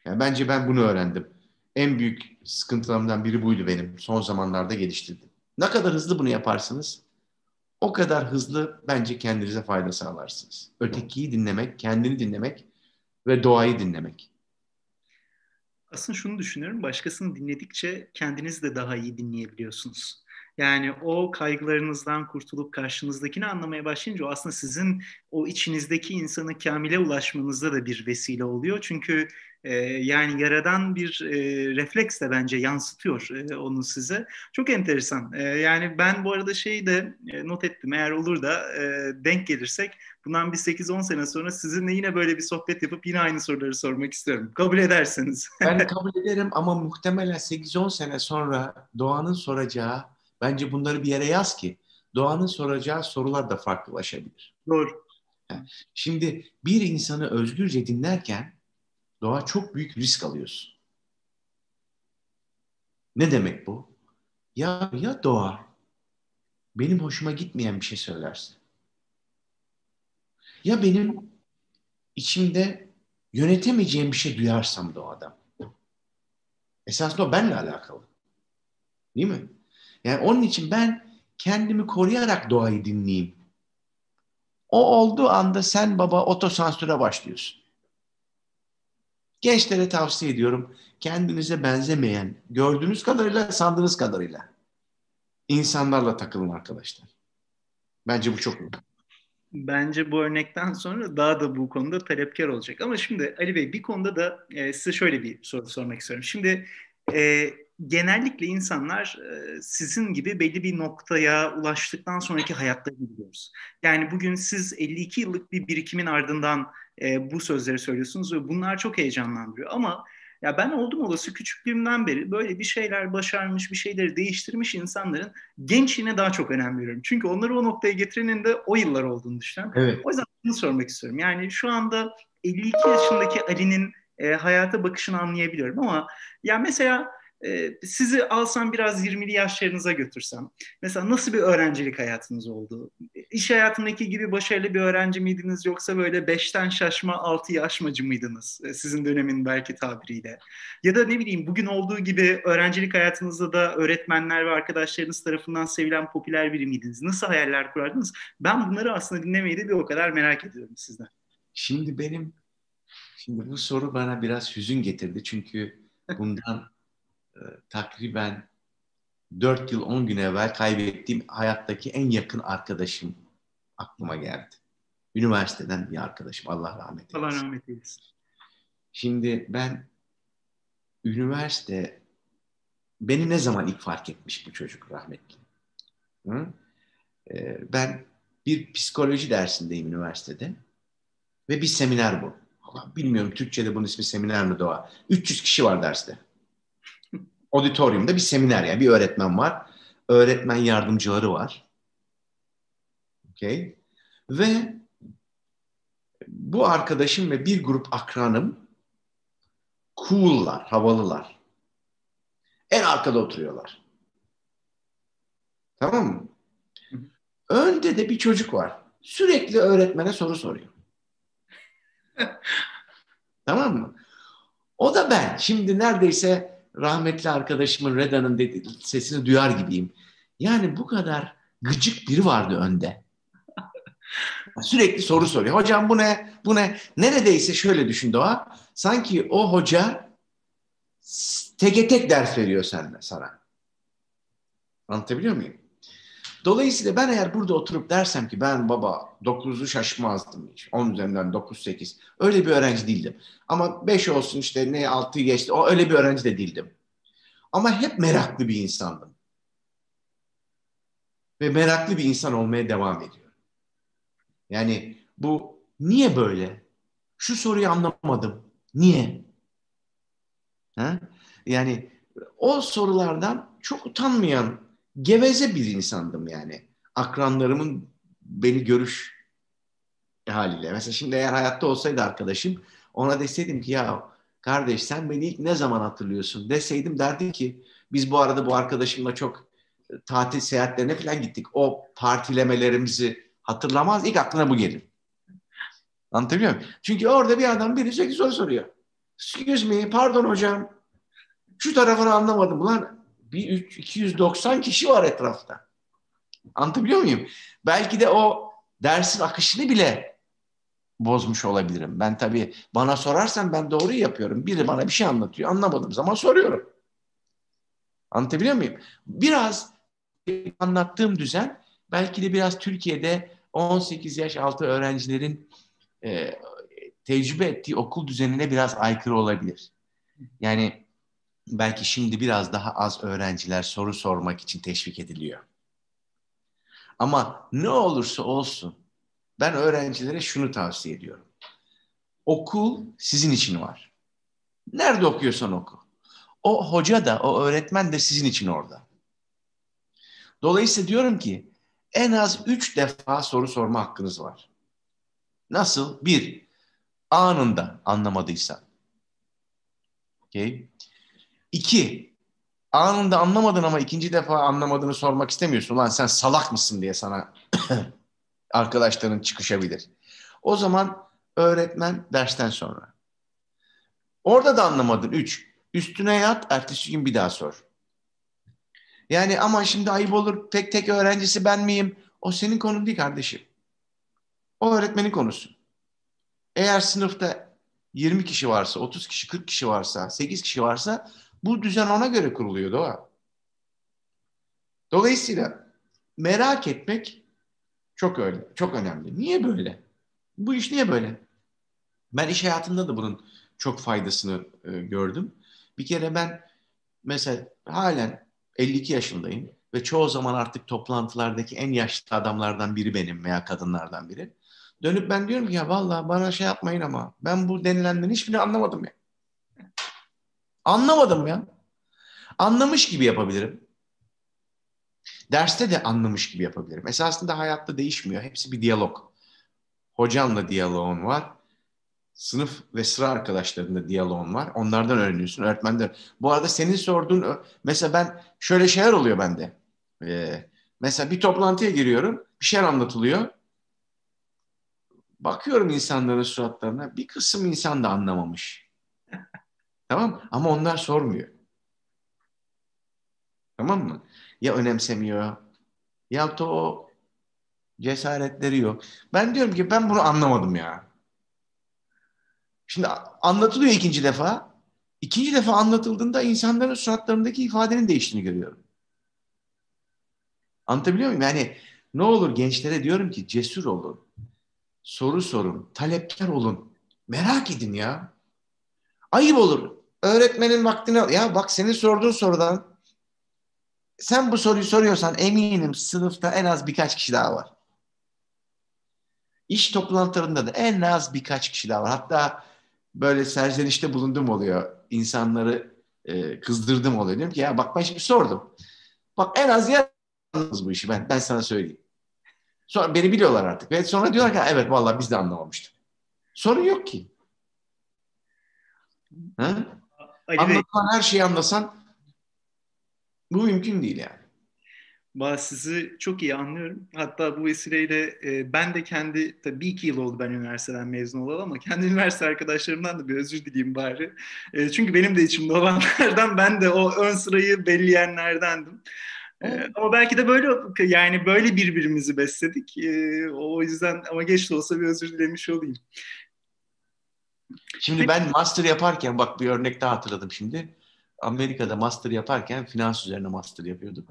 Yani bence ben bunu öğrendim. En büyük sıkıntılarımdan biri buydu benim. Son zamanlarda geliştirdim. Ne kadar hızlı bunu yaparsınız, o kadar hızlı bence kendinize fayda sağlarsınız. Ötekiyi dinlemek, kendini dinlemek ve doğayı dinlemek aslında şunu düşünüyorum. Başkasını dinledikçe kendinizi de daha iyi dinleyebiliyorsunuz. Yani o kaygılarınızdan kurtulup karşınızdakini anlamaya başlayınca o aslında sizin o içinizdeki insanı kamile ulaşmanızda da bir vesile oluyor. Çünkü E, yani yaradan bir e, refleks de bence yansıtıyor e, onu size. Çok enteresan. E, yani ben bu arada şeyi de e, not ettim. Eğer olur da e, denk gelirsek bundan bir 8-10 sene sonra sizinle yine böyle bir sohbet yapıp yine aynı soruları sormak istiyorum. Kabul ederseniz. ben kabul ederim ama muhtemelen 8-10 sene sonra Doğan'ın soracağı bence bunları bir yere yaz ki Doğan'ın soracağı sorular da farklılaşabilir. Doğru. Şimdi bir insanı özgürce dinlerken doğa çok büyük risk alıyorsun. Ne demek bu? Ya ya doğa benim hoşuma gitmeyen bir şey söylerse. Ya benim içimde yönetemeyeceğim bir şey duyarsam doğadan. Esasında o benimle alakalı. Değil mi? Yani onun için ben kendimi koruyarak doğayı dinleyeyim. O olduğu anda sen baba otosansüre başlıyorsun. Gençlere tavsiye ediyorum. Kendinize benzemeyen, gördüğünüz kadarıyla, sandığınız kadarıyla insanlarla takılın arkadaşlar. Bence bu çok önemli. Bence bu örnekten sonra daha da bu konuda talepkar olacak. Ama şimdi Ali Bey bir konuda da e, size şöyle bir soru sormak istiyorum. Şimdi e, genellikle insanlar e, sizin gibi belli bir noktaya ulaştıktan sonraki hayatlarını biliyoruz. Yani bugün siz 52 yıllık bir birikimin ardından e, bu sözleri söylüyorsunuz ve bunlar çok heyecanlandırıyor. Ama ya ben oldum olası küçüklüğümden beri böyle bir şeyler başarmış, bir şeyleri değiştirmiş insanların gençliğine daha çok önem veriyorum. Çünkü onları o noktaya getirenin de o yıllar olduğunu düşünüyorum. Evet. O yüzden bunu sormak istiyorum. Yani şu anda 52 yaşındaki Ali'nin e, hayata bakışını anlayabiliyorum ama ya mesela e, sizi alsam biraz 20'li yaşlarınıza götürsem. Mesela nasıl bir öğrencilik hayatınız oldu? İş hayatındaki gibi başarılı bir öğrenci miydiniz yoksa böyle 5'ten şaşma 6'yı aşmacı mıydınız? E, sizin dönemin belki tabiriyle. Ya da ne bileyim bugün olduğu gibi öğrencilik hayatınızda da öğretmenler ve arkadaşlarınız tarafından sevilen popüler biri miydiniz? Nasıl hayaller kurardınız? Ben bunları aslında dinlemeyi de bir o kadar merak ediyorum sizden. Şimdi benim Şimdi bu soru bana biraz hüzün getirdi çünkü bundan e, takriben 4 yıl 10 gün evvel kaybettiğim hayattaki en yakın arkadaşım aklıma geldi. Üniversiteden bir arkadaşım Allah rahmet eylesin. Allah rahmet eylesin. Şimdi ben üniversite beni ne zaman ilk fark etmiş bu çocuk rahmetli. Hı? Ee, ben bir psikoloji dersindeyim üniversitede ve bir seminer bu. Bilmiyorum Türkçe'de bunun ismi seminer mi doğa. 300 kişi var derste. Auditoriumda bir seminer yani bir öğretmen var. Öğretmen yardımcıları var. Okay. Ve bu arkadaşım ve bir grup akranım cool'lar, havalılar. En arkada oturuyorlar. Tamam mı? Önde de bir çocuk var. Sürekli öğretmene soru soruyor. tamam mı? O da ben. Şimdi neredeyse rahmetli arkadaşımın Reda'nın sesini duyar gibiyim. Yani bu kadar gıcık biri vardı önde. Sürekli soru soruyor. Hocam bu ne? Bu ne? Neredeyse şöyle düşün Doğa. Sanki o hoca teke tek ders veriyor sende, sana. Anlatabiliyor muyum? Dolayısıyla ben eğer burada oturup dersem ki ben baba 9'u şaşmazdım hiç. 10 üzerinden 9-8. Öyle bir öğrenci değildim. Ama 5 olsun işte ne 6'yı geçti. O öyle bir öğrenci de değildim. Ama hep meraklı bir insandım. Ve meraklı bir insan olmaya devam ediyorum. Yani bu niye böyle? Şu soruyu anlamadım. Niye? Ha? Yani o sorulardan çok utanmayan geveze bir insandım yani. Akranlarımın beni görüş haliyle. Mesela şimdi eğer hayatta olsaydı arkadaşım ona deseydim ki ya kardeş sen beni ilk ne zaman hatırlıyorsun deseydim derdi ki biz bu arada bu arkadaşımla çok e, tatil seyahatlerine falan gittik. O partilemelerimizi hatırlamaz. ilk aklına bu gelir. Anlatabiliyor muyum? Çünkü orada bir adam biri sürekli soru soruyor. Excuse me, pardon hocam. Şu tarafını anlamadım. Ulan bir 290 kişi var etrafta. Anlatabiliyor muyum? Belki de o dersin akışını bile bozmuş olabilirim. Ben tabii bana sorarsan ben doğru yapıyorum. Biri bana bir şey anlatıyor. Anlamadığım zaman soruyorum. Anlatabiliyor muyum? Biraz anlattığım düzen belki de biraz Türkiye'de 18 yaş altı öğrencilerin e, tecrübe ettiği okul düzenine biraz aykırı olabilir. Yani belki şimdi biraz daha az öğrenciler soru sormak için teşvik ediliyor. Ama ne olursa olsun ben öğrencilere şunu tavsiye ediyorum. Okul sizin için var. Nerede okuyorsan oku. O hoca da, o öğretmen de sizin için orada. Dolayısıyla diyorum ki en az üç defa soru sorma hakkınız var. Nasıl? Bir, anında anlamadıysan. Okay. İki, anında anlamadın ama ikinci defa anlamadığını sormak istemiyorsun. Lan sen salak mısın diye sana arkadaşların çıkışabilir. O zaman öğretmen dersten sonra. Orada da anlamadın. Üç, üstüne yat, ertesi gün bir daha sor. Yani ama şimdi ayıp olur, tek tek öğrencisi ben miyim? O senin konun değil kardeşim. O öğretmenin konusu. Eğer sınıfta 20 kişi varsa, 30 kişi, 40 kişi varsa, 8 kişi varsa bu düzen ona göre kuruluyor Doğa. Dolayısıyla merak etmek çok öyle, çok önemli. Niye böyle? Bu iş niye böyle? Ben iş hayatında da bunun çok faydasını e, gördüm. Bir kere ben mesela halen 52 yaşındayım ve çoğu zaman artık toplantılardaki en yaşlı adamlardan biri benim veya kadınlardan biri. Dönüp ben diyorum ki ya vallahi bana şey yapmayın ama ben bu denilenden hiçbirini anlamadım ya. Anlamadım ya. Anlamış gibi yapabilirim. Derste de anlamış gibi yapabilirim. Esasında hayatta değişmiyor. Hepsi bir diyalog. Hocanla diyaloğun var. Sınıf ve sıra arkadaşlarında diyaloğun var. Onlardan öğreniyorsun. Öğretmenden. Bu arada senin sorduğun mesela ben şöyle şeyler oluyor bende. Ee, mesela bir toplantıya giriyorum. Bir şeyler anlatılıyor. Bakıyorum insanların suratlarına. Bir kısım insan da anlamamış. Tamam Ama onlar sormuyor. Tamam mı? Ya önemsemiyor ya da o cesaretleri yok. Ben diyorum ki ben bunu anlamadım ya. Şimdi anlatılıyor ikinci defa. İkinci defa anlatıldığında insanların suratlarındaki ifadenin değiştiğini görüyorum. Anlatabiliyor muyum? Yani ne olur gençlere diyorum ki cesur olun. Soru sorun. Talepkar olun. Merak edin ya. Ayıp olur. Öğretmenin vaktini al. Ya bak senin sorduğun sorudan sen bu soruyu soruyorsan eminim sınıfta en az birkaç kişi daha var. İş toplantılarında da en az birkaç kişi daha var. Hatta böyle serzenişte bulundum oluyor. İnsanları e, kızdırdım oluyor. Diyorum ki ya bak ben şimdi sordum. Bak en az yer bu işi ben, ben sana söyleyeyim. Sonra beni biliyorlar artık. Ve sonra diyorlar ki evet vallahi biz de anlamamıştık. Sorun yok ki. Ha? Anlatılan her şeyi anlasan bu mümkün değil yani. Bah, sizi çok iyi anlıyorum. Hatta bu vesileyle e, ben de kendi, tabii bir iki yıl oldu ben üniversiteden mezun olalı ama kendi üniversite arkadaşlarımdan da bir özür dileyeyim bari. E, çünkü benim de içimde olanlardan ben de o ön sırayı belleyenlerdendim. E, ama belki de böyle yani böyle birbirimizi besledik. E, o yüzden ama geç de olsa bir özür dilemiş olayım. Şimdi ben master yaparken bak bir örnek daha hatırladım şimdi. Amerika'da master yaparken finans üzerine master yapıyordum.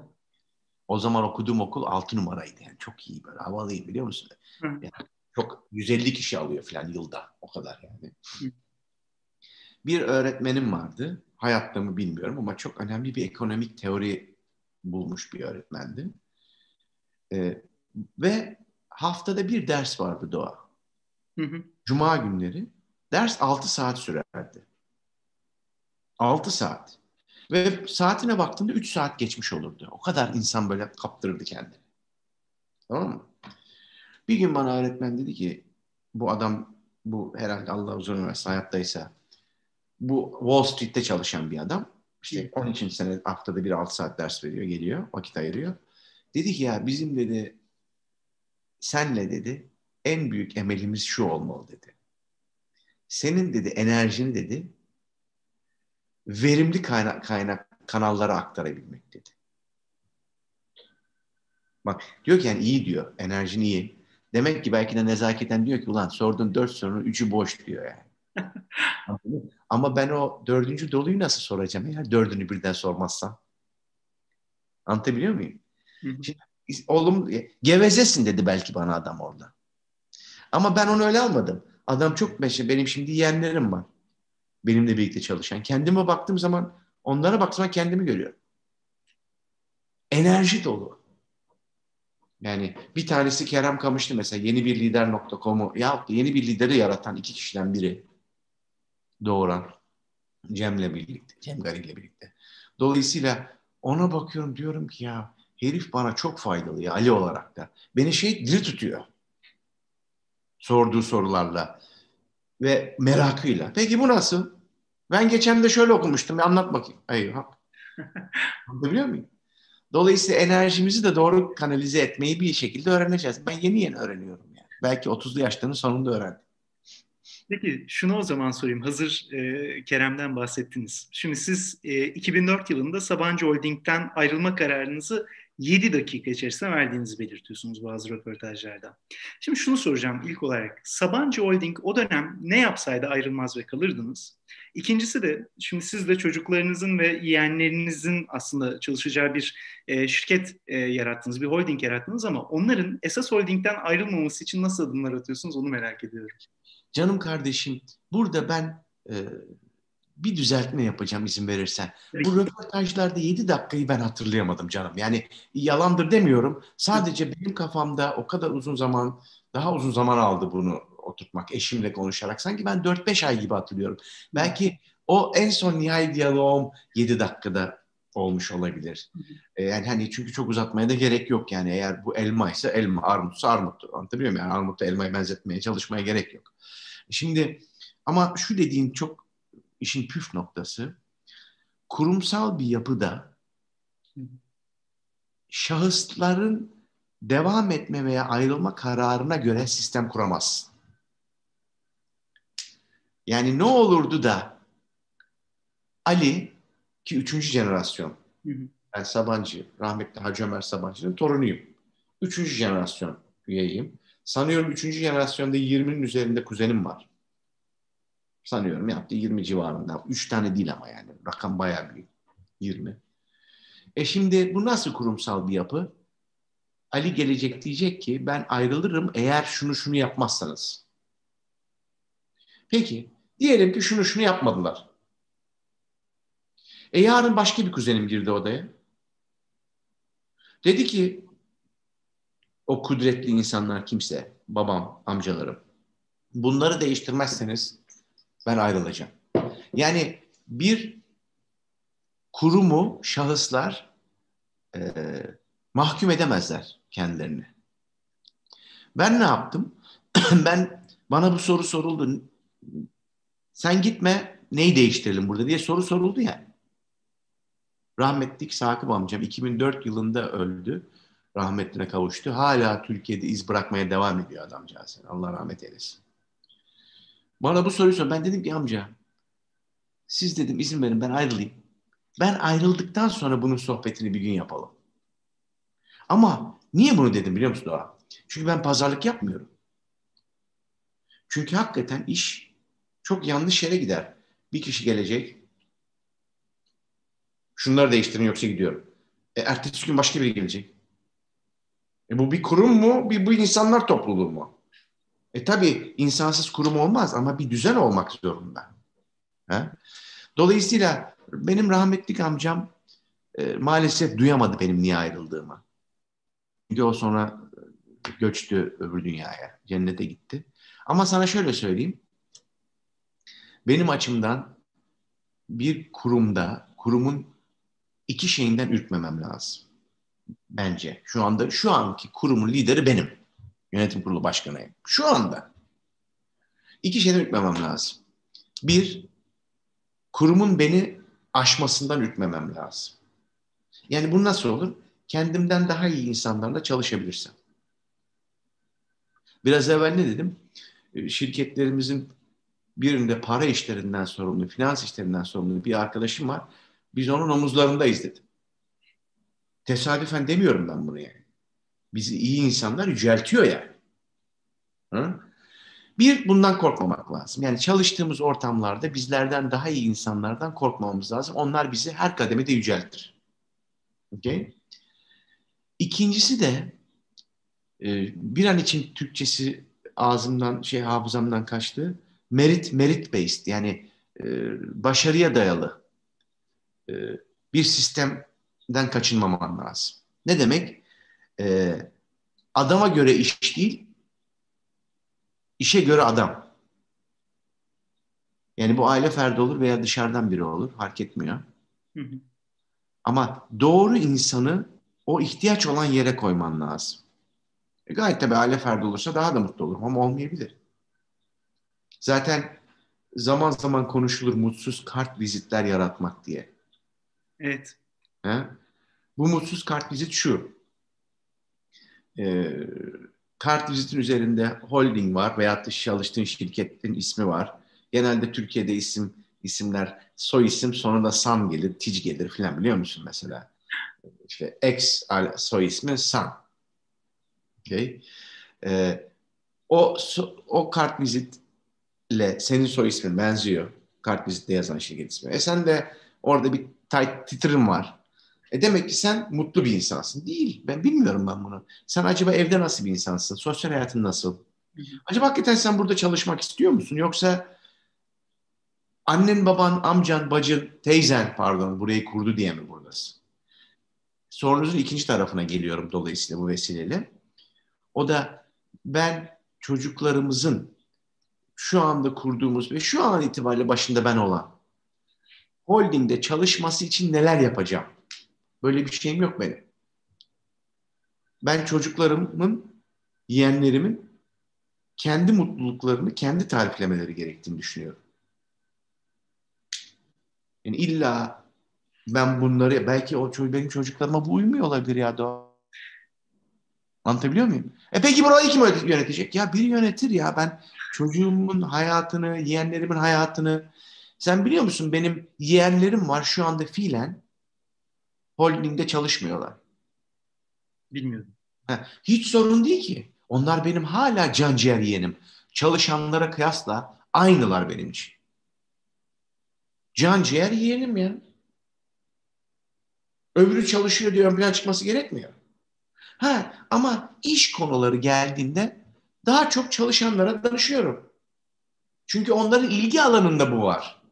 O zaman okuduğum okul 6 numaraydı. Yani çok iyi böyle havalıyım biliyor musun? Yani çok 150 kişi alıyor falan yılda. O kadar yani. Bir öğretmenim vardı. Hayatta mı bilmiyorum ama çok önemli bir ekonomik teori bulmuş bir öğretmendi. Ee, ve haftada bir ders vardı Doğa. Hı hı. Cuma günleri. Ders 6 saat sürerdi. 6 saat. Ve saatine baktığında 3 saat geçmiş olurdu. O kadar insan böyle kaptırırdı kendini. Tamam mı? Bir gün bana öğretmen dedi ki bu adam bu herhalde Allah uzun ömür hayattaysa bu Wall Street'te çalışan bir adam. İşte 13. sene haftada bir 6 saat ders veriyor, geliyor, vakit ayırıyor. Dedi ki ya bizim dedi senle dedi en büyük emelimiz şu olmalı dedi. Senin dedi enerjini dedi verimli kaynak, kaynak kanallara aktarabilmek dedi. Bak diyor ki yani iyi diyor, enerjin iyi. Demek ki belki de nezaketen diyor ki ulan sorduğun dört sorunun üçü boş diyor yani. Ama ben o dördüncü doluyu nasıl soracağım eğer dördünü birden sormazsam? Anlatabiliyor muyum? Hı hı. Şimdi, oğlum gevezesin dedi belki bana adam orada. Ama ben onu öyle almadım. Adam çok mesela benim şimdi yeğenlerim var. Benimle birlikte çalışan. Kendime baktığım zaman onlara baktığım zaman kendimi görüyorum. Enerji dolu. Yani bir tanesi Kerem Kamışlı mesela yeni bir lider.com'u ya yeni bir lideri yaratan iki kişiden biri doğuran Cem'le birlikte, Cem Gari birlikte. Dolayısıyla ona bakıyorum diyorum ki ya herif bana çok faydalı ya Ali olarak da. Beni şey diri tutuyor. Sorduğu sorularla ve merakıyla. Peki bu nasıl? Ben geçen de şöyle okumuştum. Anlat bakayım. Eyvah. Anlatabiliyor muyum? Dolayısıyla enerjimizi de doğru kanalize etmeyi bir şekilde öğreneceğiz. Ben yeni yeni öğreniyorum yani. Belki 30'lu yaşlarının sonunda öğrendim. Peki şunu o zaman sorayım. Hazır e, Kerem'den bahsettiniz. Şimdi siz e, 2004 yılında Sabancı Holding'den ayrılma kararınızı 7 dakika içerisinde verdiğinizi belirtiyorsunuz bazı röportajlarda. Şimdi şunu soracağım ilk olarak. Sabancı Holding o dönem ne yapsaydı ayrılmaz ve kalırdınız? İkincisi de şimdi siz de çocuklarınızın ve yeğenlerinizin aslında çalışacağı bir e, şirket e, yarattınız, bir holding yarattınız ama onların esas holdingden ayrılmaması için nasıl adımlar atıyorsunuz onu merak ediyorum. Canım kardeşim burada ben e, bir düzeltme yapacağım izin verirsen. Peki. Bu röportajlarda 7 dakikayı ben hatırlayamadım canım. Yani yalandır demiyorum. Sadece benim kafamda o kadar uzun zaman, daha uzun zaman aldı bunu oturtmak eşimle konuşarak. Sanki ben 4-5 ay gibi hatırlıyorum. Belki o en son nihai diyaloğum 7 dakikada olmuş olabilir. Ee, yani hani çünkü çok uzatmaya da gerek yok yani eğer bu elma ise elma, armutsa armut. Anlatabiliyor muyum? Yani armutla elmayı benzetmeye çalışmaya gerek yok. Şimdi ama şu dediğin çok işin püf noktası. Kurumsal bir yapıda şahısların devam etme veya ayrılma kararına göre sistem kuramazsın. Yani ne olurdu da Ali ki üçüncü jenerasyon ben Sabancı, rahmetli Hacı Ömer Sabancı'nın torunuyum. Üçüncü jenerasyon üyeyim. Sanıyorum üçüncü jenerasyonda 20'nin üzerinde kuzenim var. Sanıyorum yaptı 20 civarında. Üç tane değil ama yani. Rakam bayağı büyük. 20. E şimdi bu nasıl kurumsal bir yapı? Ali gelecek diyecek ki ben ayrılırım eğer şunu şunu yapmazsanız. Peki diyelim ki şunu şunu yapmadılar. E yarın başka bir kuzenim girdi odaya. Dedi ki o kudretli insanlar kimse, babam, amcalarım. Bunları değiştirmezseniz ben ayrılacağım. Yani bir kurumu şahıslar e, mahkum edemezler kendilerini. Ben ne yaptım? ben bana bu soru soruldu. Sen gitme neyi değiştirelim burada diye soru soruldu yani. Rahmetlik Sakıp amcam 2004 yılında öldü. Rahmetine kavuştu. Hala Türkiye'de iz bırakmaya devam ediyor adamcağız. Allah rahmet eylesin. Bana bu soruyu sor. Ben dedim ki amca siz dedim izin verin ben ayrılayım. Ben ayrıldıktan sonra bunun sohbetini bir gün yapalım. Ama niye bunu dedim biliyor musun Doğa? Çünkü ben pazarlık yapmıyorum. Çünkü hakikaten iş çok yanlış yere gider. Bir kişi gelecek. Şunları değiştirin yoksa gidiyorum. E, ertesi gün başka biri gelecek. E, bu bir kurum mu? Bir, bu insanlar topluluğu mu? E tabi insansız kurum olmaz ama bir düzen olmak zorunda. He? Dolayısıyla benim rahmetlik amcam e, maalesef duyamadı benim niye ayrıldığımı. Çünkü o sonra göçtü öbür dünyaya, cennete gitti. Ama sana şöyle söyleyeyim. Benim açımdan bir kurumda, kurumun iki şeyinden ürkmemem lazım. Bence. Şu anda, şu anki kurumun lideri benim. Yönetim kurulu başkanıyım. Şu anda. İki şeyden ürkmemem lazım. Bir, kurumun beni aşmasından ürkmemem lazım. Yani bu nasıl olur? Kendimden daha iyi insanlarla çalışabilirsem. Biraz evvel ne dedim? Ee, şirketlerimizin birinde para işlerinden sorumlu, finans işlerinden sorumlu bir arkadaşım var. Biz onun omuzlarındayız dedim. Tesadüfen demiyorum ben bunu yani bizi iyi insanlar yüceltiyor yani. Hı? Bir, bundan korkmamak lazım. Yani çalıştığımız ortamlarda bizlerden daha iyi insanlardan korkmamamız lazım. Onlar bizi her kademede yüceltir. Okay? İkincisi de e, bir an için Türkçesi ağzımdan şey hafızamdan kaçtı. Merit merit based yani e, başarıya dayalı e, bir sistemden kaçınmaman lazım. Ne demek? E, adama göre iş değil, işe göre adam. Yani bu aile ferdi olur veya dışarıdan biri olur. Fark etmiyor. Hı hı. Ama doğru insanı o ihtiyaç olan yere koyman lazım. E gayet tabii aile ferdi olursa daha da mutlu olurum ama olmayabilir. Zaten zaman zaman konuşulur mutsuz kart vizitler yaratmak diye. Evet. He? Bu mutsuz kart vizit şu. Ee, kart vizitin üzerinde holding var veyahut da çalıştığın şirketin ismi var. Genelde Türkiye'de isim isimler soy isim sonunda San gelir, Tic gelir filan biliyor musun mesela? İşte X soy ismi San. Okay. Ee, o o kart vizitle senin soy ismin benziyor. Kart vizitte yazan şirket ismi. E sen de orada bir titrin var. E demek ki sen mutlu bir insansın. Değil. Ben bilmiyorum ben bunu. Sen acaba evde nasıl bir insansın? Sosyal hayatın nasıl? Acaba hakikaten sen burada çalışmak istiyor musun? Yoksa annen, baban, amcan, bacın, teyzen pardon burayı kurdu diye mi buradasın? Sorunuzun ikinci tarafına geliyorum dolayısıyla bu vesileyle. O da ben çocuklarımızın şu anda kurduğumuz ve şu an itibariyle başında ben olan holdingde çalışması için neler yapacağım? Böyle bir şeyim yok benim. Ben çocuklarımın, yeğenlerimin kendi mutluluklarını kendi tariflemeleri gerektiğini düşünüyorum. Yani illa ben bunları belki o benim çocuklarıma bu uymuyor olabilir ya da Anlatabiliyor muyum? E peki burayı kim yönetecek? Ya biri yönetir ya. Ben çocuğumun hayatını, yeğenlerimin hayatını. Sen biliyor musun benim yeğenlerim var şu anda fiilen holdingde çalışmıyorlar. Bilmiyorum. Ha, hiç sorun değil ki. Onlar benim hala can ciğer yeğenim. Çalışanlara kıyasla aynılar benim için. Can ciğer yeğenim ya. Öbürü çalışıyor diye ön plan çıkması gerekmiyor. Ha, ama iş konuları geldiğinde daha çok çalışanlara danışıyorum. Çünkü onların ilgi alanında bu var.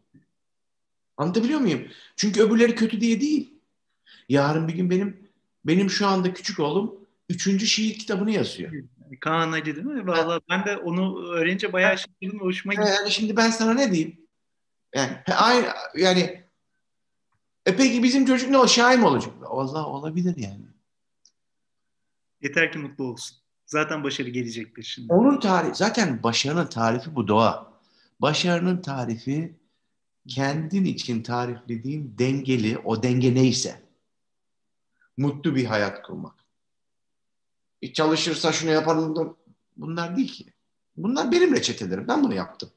Anlatabiliyor muyum? Çünkü öbürleri kötü diye değil. Yarın bir gün benim benim şu anda küçük oğlum üçüncü şiir kitabını yazıyor. Kaan Ali değil mi? Vallahi ben de onu öğrenince bayağı şaşırdım hoşuma gitti. Yani şimdi ben sana ne diyeyim? Yani aynı yani e peki bizim çocuk ne o şair mi olacak? Allah olabilir yani. Yeter ki mutlu olsun. Zaten başarı gelecektir şimdi. Onun tarifi, zaten başarının tarifi bu doğa. Başarının tarifi kendin için tariflediğin dengeli, o denge neyse. Mutlu bir hayat kurmak. E çalışırsa şunu yaparım. Bunlar değil ki. Bunlar benim reçetelerim. Ben bunu yaptım.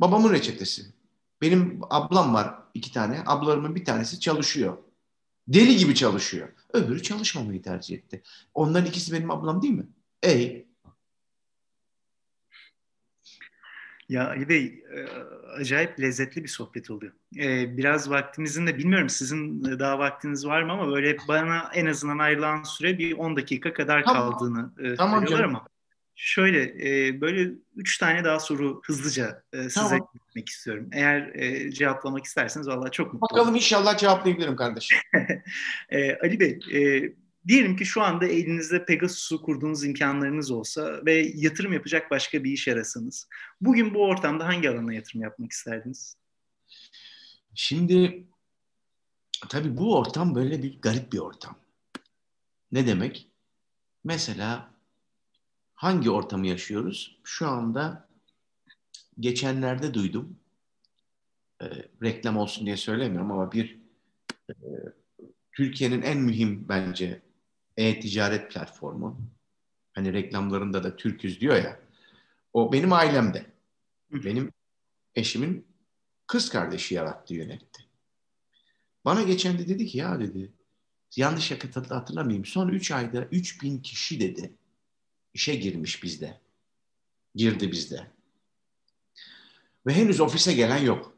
Babamın reçetesi. Benim ablam var iki tane. Ablarımın bir tanesi çalışıyor. Deli gibi çalışıyor. Öbürü çalışmamayı tercih etti. Onların ikisi benim ablam değil mi? Ey. Ya Ali Bey, e, acayip lezzetli bir sohbet oluyor. E, biraz vaktimizin de bilmiyorum sizin daha vaktiniz var mı ama böyle bana en azından ayrılan süre bir 10 dakika kadar kaldığını tamam. tamam söylüyorlar ama Şöyle e, böyle üç tane daha soru hızlıca e, size tamam. gitmek istiyorum. Eğer e, cevaplamak isterseniz vallahi çok mutlu Bakalım olurum. inşallah cevaplayabilirim kardeşim. e, Ali Bey, e, diyelim ki şu anda elinizde Pegasus'u kurduğunuz imkanlarınız olsa ve yatırım yapacak başka bir iş arasanız. Bugün bu ortamda hangi alana yatırım yapmak isterdiniz? Şimdi tabii bu ortam böyle bir garip bir ortam. Ne demek? Mesela hangi ortamı yaşıyoruz? Şu anda geçenlerde duydum. E, reklam olsun diye söylemiyorum ama bir e, Türkiye'nin en mühim bence e-ticaret platformu. Hani reklamlarında da Türküz diyor ya. O benim ailemde. Benim eşimin kız kardeşi yarattı, yönetti. Bana geçen de dedi ki ya dedi yanlış hatırlamayayım. Son 3 ayda 3000 kişi dedi işe girmiş bizde. Girdi bizde. Ve henüz ofise gelen yok.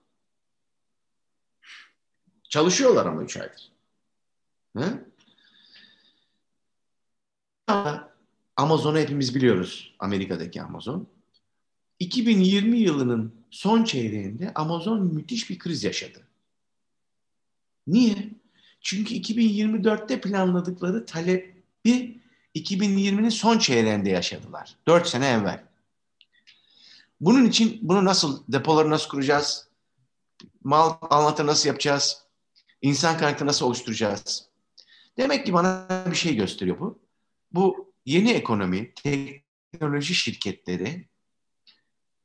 Çalışıyorlar ama üç aydır. Hı? Amazon'u hepimiz biliyoruz. Amerika'daki Amazon. 2020 yılının son çeyreğinde Amazon müthiş bir kriz yaşadı. Niye? Çünkü 2024'te planladıkları talebi 2020'nin son çeyreğinde yaşadılar. 4 sene evvel. Bunun için bunu nasıl, depoları nasıl kuracağız? Mal anlatı nasıl yapacağız? İnsan kaynakları nasıl oluşturacağız? Demek ki bana bir şey gösteriyor bu. Bu yeni ekonomi, teknoloji şirketleri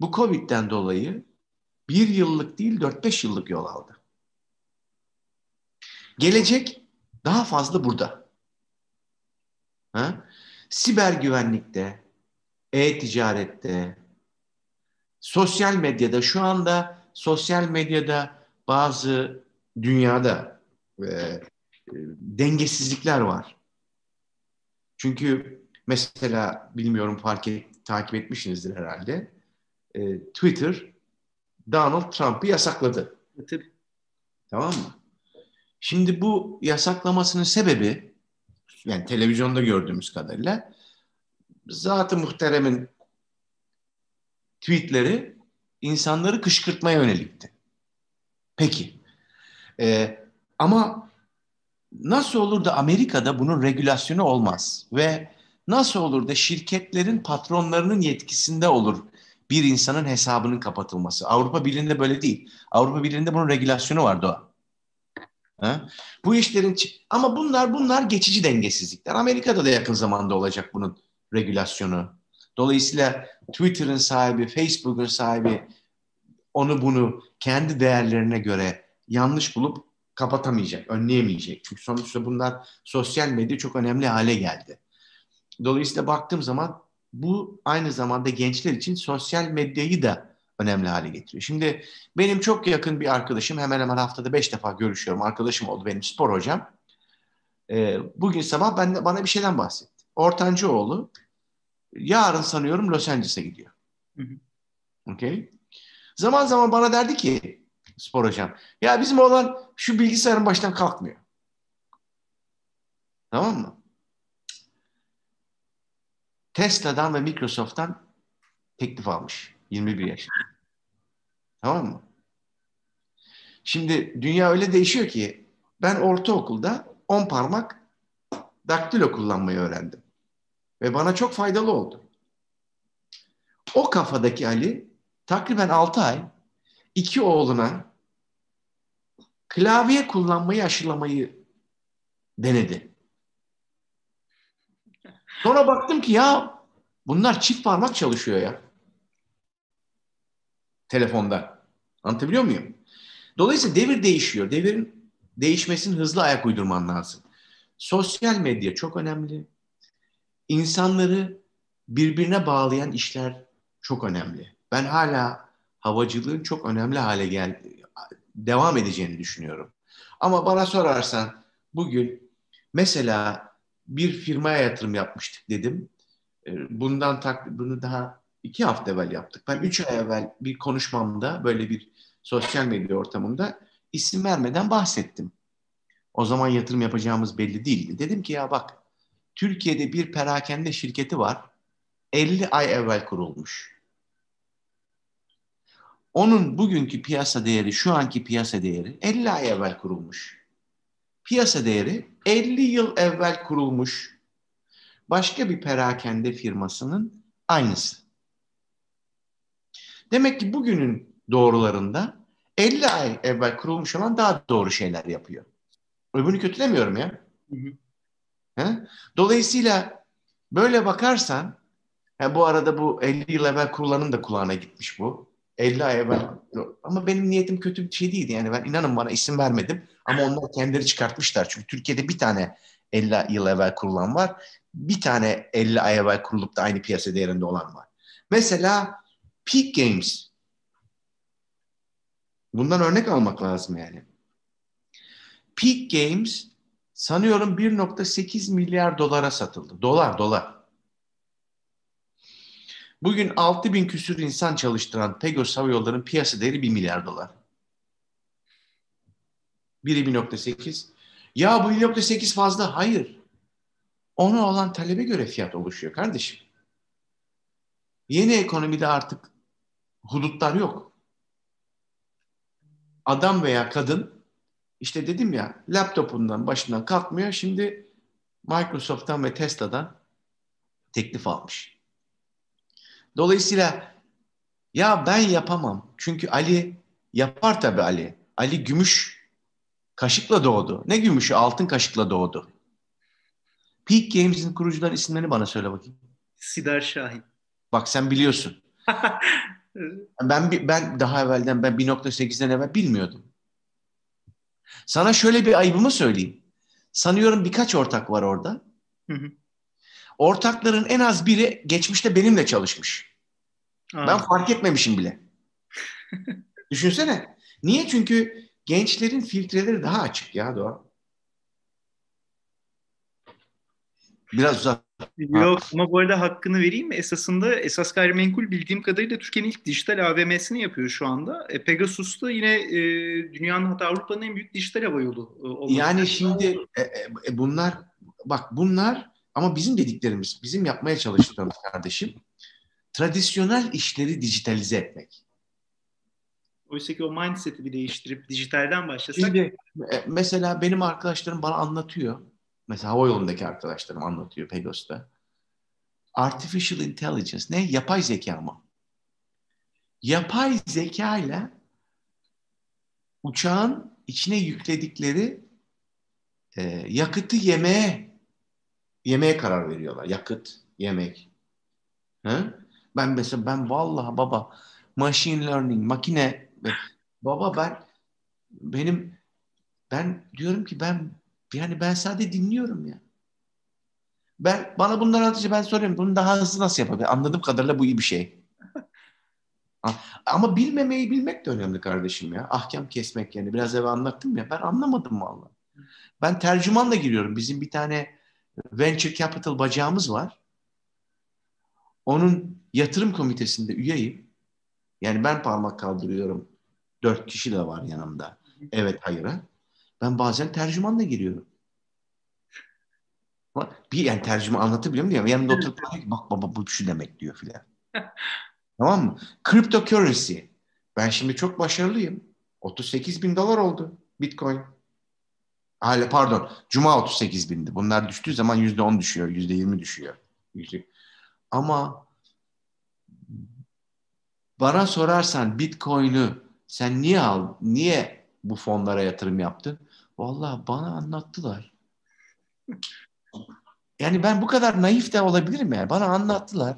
bu Covid'den dolayı bir yıllık değil 4-5 yıllık yol aldı. Gelecek daha fazla burada. Ha? Siber güvenlikte, e-ticarette, sosyal medyada şu anda sosyal medyada bazı dünyada e, dengesizlikler var. Çünkü mesela bilmiyorum fark et, takip etmişsinizdir herhalde. E, Twitter Donald Trump'ı yasakladı. Tabii. Tamam mı? Şimdi bu yasaklamasının sebebi yani televizyonda gördüğümüz kadarıyla Zat-ı Muhterem'in tweetleri insanları kışkırtmaya yönelikti. Peki. Ee, ama nasıl olur da Amerika'da bunun regülasyonu olmaz ve nasıl olur da şirketlerin patronlarının yetkisinde olur bir insanın hesabının kapatılması. Avrupa Birliği'nde böyle değil. Avrupa Birliği'nde bunun regülasyonu var Doğa. Ha? Bu işlerin ama bunlar bunlar geçici dengesizlikler. Amerika'da da yakın zamanda olacak bunun regülasyonu. Dolayısıyla Twitter'ın sahibi, Facebook'un sahibi onu bunu kendi değerlerine göre yanlış bulup kapatamayacak, önleyemeyecek. Çünkü sonuçta bunlar sosyal medya çok önemli hale geldi. Dolayısıyla baktığım zaman bu aynı zamanda gençler için sosyal medyayı da önemli hale getiriyor. Şimdi benim çok yakın bir arkadaşım hemen hemen haftada beş defa görüşüyorum. Arkadaşım oldu benim spor hocam. Ee, bugün sabah ben, bana bir şeyden bahsetti. Ortancı oğlu yarın sanıyorum Los Angeles'e gidiyor. Hı Okay. Zaman zaman bana derdi ki spor hocam ya bizim oğlan şu bilgisayarın baştan kalkmıyor. Tamam mı? Tesla'dan ve Microsoft'tan teklif almış. 21 yaşında. Tamam mı? Şimdi dünya öyle değişiyor ki ben ortaokulda 10 parmak daktilo kullanmayı öğrendim. Ve bana çok faydalı oldu. O kafadaki Ali takriben 6 ay iki oğluna klavye kullanmayı aşılamayı denedi. Sonra baktım ki ya bunlar çift parmak çalışıyor ya. Telefonda. Anlatabiliyor muyum? Dolayısıyla devir değişiyor. Devirin değişmesinin hızlı ayak uydurman lazım. Sosyal medya çok önemli. İnsanları birbirine bağlayan işler çok önemli. Ben hala havacılığın çok önemli hale gel devam edeceğini düşünüyorum. Ama bana sorarsan bugün mesela bir firmaya yatırım yapmıştık dedim. Ee, bundan tak, bunu daha iki hafta evvel yaptık. Ben üç ay evvel bir konuşmamda böyle bir sosyal medya ortamında isim vermeden bahsettim. O zaman yatırım yapacağımız belli değildi. Dedim ki ya bak Türkiye'de bir perakende şirketi var. 50 ay evvel kurulmuş. Onun bugünkü piyasa değeri, şu anki piyasa değeri 50 ay evvel kurulmuş. Piyasa değeri 50 yıl evvel kurulmuş başka bir perakende firmasının aynısı. Demek ki bugünün doğrularında 50 ay evvel kurulmuş olan daha doğru şeyler yapıyor. Öbürünü kötülemiyorum ya. Hı? Dolayısıyla böyle bakarsan he, bu arada bu 50 yıl evvel kurulanın da kulağına gitmiş bu. 50 ay evvel ama benim niyetim kötü bir şey değildi. Yani ben inanın bana isim vermedim ama onlar kendileri çıkartmışlar. Çünkü Türkiye'de bir tane 50 yıl evvel kurulan var. Bir tane 50 ay evvel kurulup da aynı piyasa değerinde olan var. Mesela Peak Games. Bundan örnek almak lazım yani. Peak Games sanıyorum 1.8 milyar dolara satıldı. Dolar, dolar. Bugün 6 bin küsür insan çalıştıran Pegos Hava Yolları'nın piyasa değeri 1 milyar dolar. Biri 1.8. Ya bu 1.8 fazla. Hayır. ona olan talebe göre fiyat oluşuyor kardeşim. Yeni ekonomide artık hudutlar yok. Adam veya kadın işte dedim ya laptopundan başından kalkmıyor. Şimdi Microsoft'tan ve Tesla'dan teklif almış. Dolayısıyla ya ben yapamam. Çünkü Ali yapar tabii Ali. Ali gümüş kaşıkla doğdu. Ne gümüşü? Altın kaşıkla doğdu. Peak Games'in kurucuların isimlerini bana söyle bakayım. Sidar Şahin. Bak sen biliyorsun. ben ben daha evvelden ben 1.8'den evvel bilmiyordum. Sana şöyle bir ayıbımı söyleyeyim. Sanıyorum birkaç ortak var orada. Hı hı. Ortakların en az biri geçmişte benimle çalışmış. Aa. Ben fark etmemişim bile. Düşünsene. Niye? Çünkü gençlerin filtreleri daha açık ya Doğa. Biraz uzak. Yok ama bu arada hakkını vereyim mi? Esasında esas gayrimenkul bildiğim kadarıyla Türkiye'nin ilk dijital AVM'sini yapıyor şu anda. E, Pegasus da yine e, dünyanın hatta Avrupa'nın en büyük dijital hava yolu. E, yani şimdi e, e, bunlar bak bunlar ama bizim dediklerimiz, bizim yapmaya çalıştığımız kardeşim tradisyonel işleri dijitalize etmek. Oysa ki o mindset'i bir değiştirip dijitalden başlasak. Şimdi e, mesela benim arkadaşlarım bana anlatıyor. Mesela hava yolundaki arkadaşlarım anlatıyor Pegasus'ta. Artificial intelligence ne? Yapay zeka mı? Yapay zeka ile uçağın içine yükledikleri e, yakıtı yemeye yemeye karar veriyorlar. Yakıt, yemek. He? Ben mesela ben vallahi baba machine learning, makine baba ben benim ben diyorum ki ben yani ben sadece dinliyorum ya. Ben bana bunları anlatınca ben soruyorum bunu daha hızlı nasıl yapabilir? Anladığım kadarıyla bu iyi bir şey. Ama bilmemeyi bilmek de önemli kardeşim ya. Ahkam kesmek yani. Biraz evvel anlattım ya. Ben anlamadım vallahi. Ben tercümanla giriyorum. Bizim bir tane venture capital bacağımız var. Onun yatırım komitesinde üyeyim. Yani ben parmak kaldırıyorum. Dört kişi de var yanımda. Evet hayıra. Ben bazen tercümanla giriyorum. Bir yani tercüme anlatabiliyor muyum? Yanımda oturup bak baba bu şu demek diyor filan. tamam mı? Cryptocurrency. Ben şimdi çok başarılıyım. 38 bin dolar oldu Bitcoin. Hala pardon. Cuma 38 bindi. Bunlar düştüğü zaman yüzde 10 düşüyor. Yüzde 20 düşüyor. Ama bana sorarsan Bitcoin'ü sen niye al, niye bu fonlara yatırım yaptın? Vallahi bana anlattılar. Yani ben bu kadar naif de olabilirim yani. Bana anlattılar.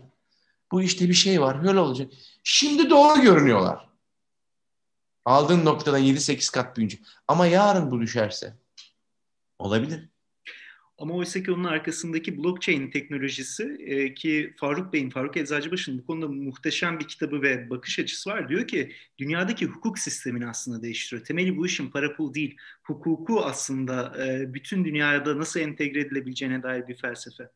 Bu işte bir şey var. Öyle olacak. Şimdi doğru görünüyorlar. Aldığın noktadan 7-8 kat büyüyünce. Ama yarın bu düşerse olabilir. Ama oysa ki onun arkasındaki blockchain teknolojisi e, ki Faruk Bey'in, Faruk Eczacıbaşı'nın bu konuda muhteşem bir kitabı ve bakış açısı var. Diyor ki dünyadaki hukuk sistemini aslında değiştiriyor. Temeli bu işin para pul değil. Hukuku aslında e, bütün dünyada nasıl entegre edilebileceğine dair bir felsefe.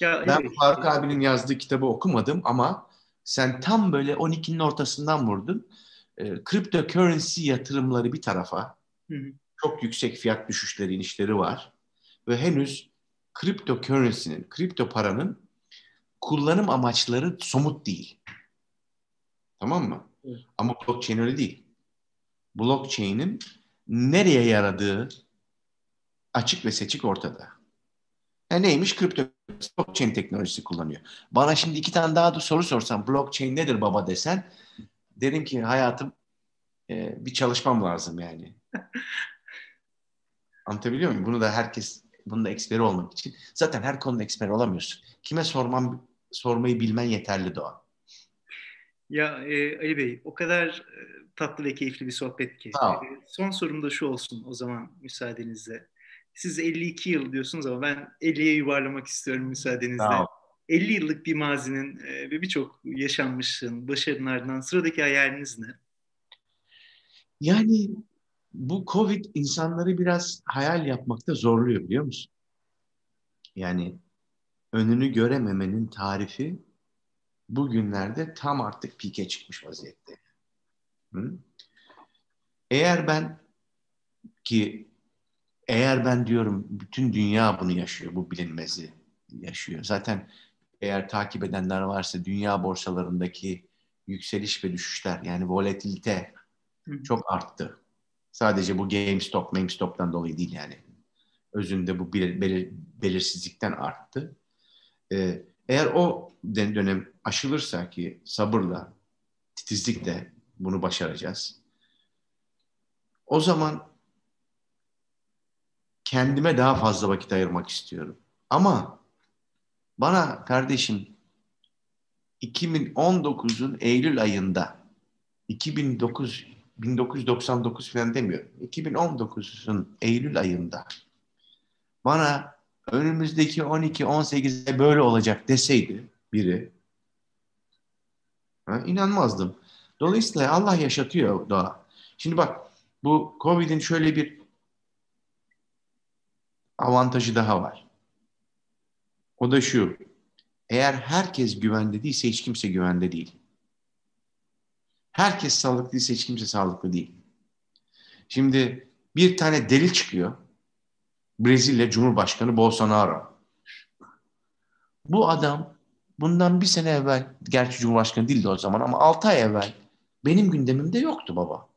Ya, ben evet. Faruk abinin yazdığı kitabı okumadım ama sen tam böyle 12'nin ortasından vurdun. E, cryptocurrency yatırımları bir tarafa. Hı hı. Çok yüksek fiyat düşüşleri, inişleri var ve henüz kripto currency'nin, kripto paranın kullanım amaçları somut değil. Tamam mı? Evet. Ama blockchain öyle değil. Blockchain'in nereye yaradığı açık ve seçik ortada. Yani neymiş? Kripto blockchain teknolojisi kullanıyor. Bana şimdi iki tane daha da soru sorsan blockchain nedir baba desen derim ki hayatım e, bir çalışmam lazım yani. Anlatabiliyor muyum? Bunu da herkes bunda eksperi olmak için. Zaten her konuda eksper olamıyorsun. Kime sormam, sormayı bilmen yeterli Doğa. Ya e, Ali Bey o kadar e, tatlı ve keyifli bir sohbet ki. E, son sorum da şu olsun o zaman müsaadenizle. Siz 52 yıl diyorsunuz ama ben 50'ye yuvarlamak istiyorum müsaadenizle. Tamam. 50 yıllık bir mazinin e, ve birçok yaşanmışlığın, başarının ardından sıradaki hayaliniz ne? Yani bu Covid insanları biraz hayal yapmakta zorluyor biliyor musun? Yani önünü görememenin tarifi bugünlerde tam artık pike çıkmış vaziyette. Hı? Eğer ben ki eğer ben diyorum bütün dünya bunu yaşıyor bu bilinmezi yaşıyor. Zaten eğer takip edenler varsa dünya borsalarındaki yükseliş ve düşüşler yani volatilite çok arttı. Sadece bu GameStop, GameStop'tan dolayı değil yani. Özünde bu belir, belir, belirsizlikten arttı. Ee, eğer o dönem aşılırsa ki sabırla, titizlikle bunu başaracağız. O zaman kendime daha fazla vakit ayırmak istiyorum. Ama bana kardeşim 2019'un Eylül ayında 2009 1999 falan demiyorum. 2019'un Eylül ayında bana önümüzdeki 12-18'de böyle olacak deseydi biri ha, inanmazdım. Dolayısıyla Allah yaşatıyor doğa. Şimdi bak bu Covid'in şöyle bir avantajı daha var. O da şu. Eğer herkes güvende değilse hiç kimse güvende değil. Herkes sağlıklıysa hiç kimse sağlıklı değil. Şimdi bir tane deli çıkıyor. Brezilya Cumhurbaşkanı Bolsonaro. Bu adam bundan bir sene evvel, gerçi Cumhurbaşkanı değildi o zaman ama altı ay evvel benim gündemimde yoktu baba.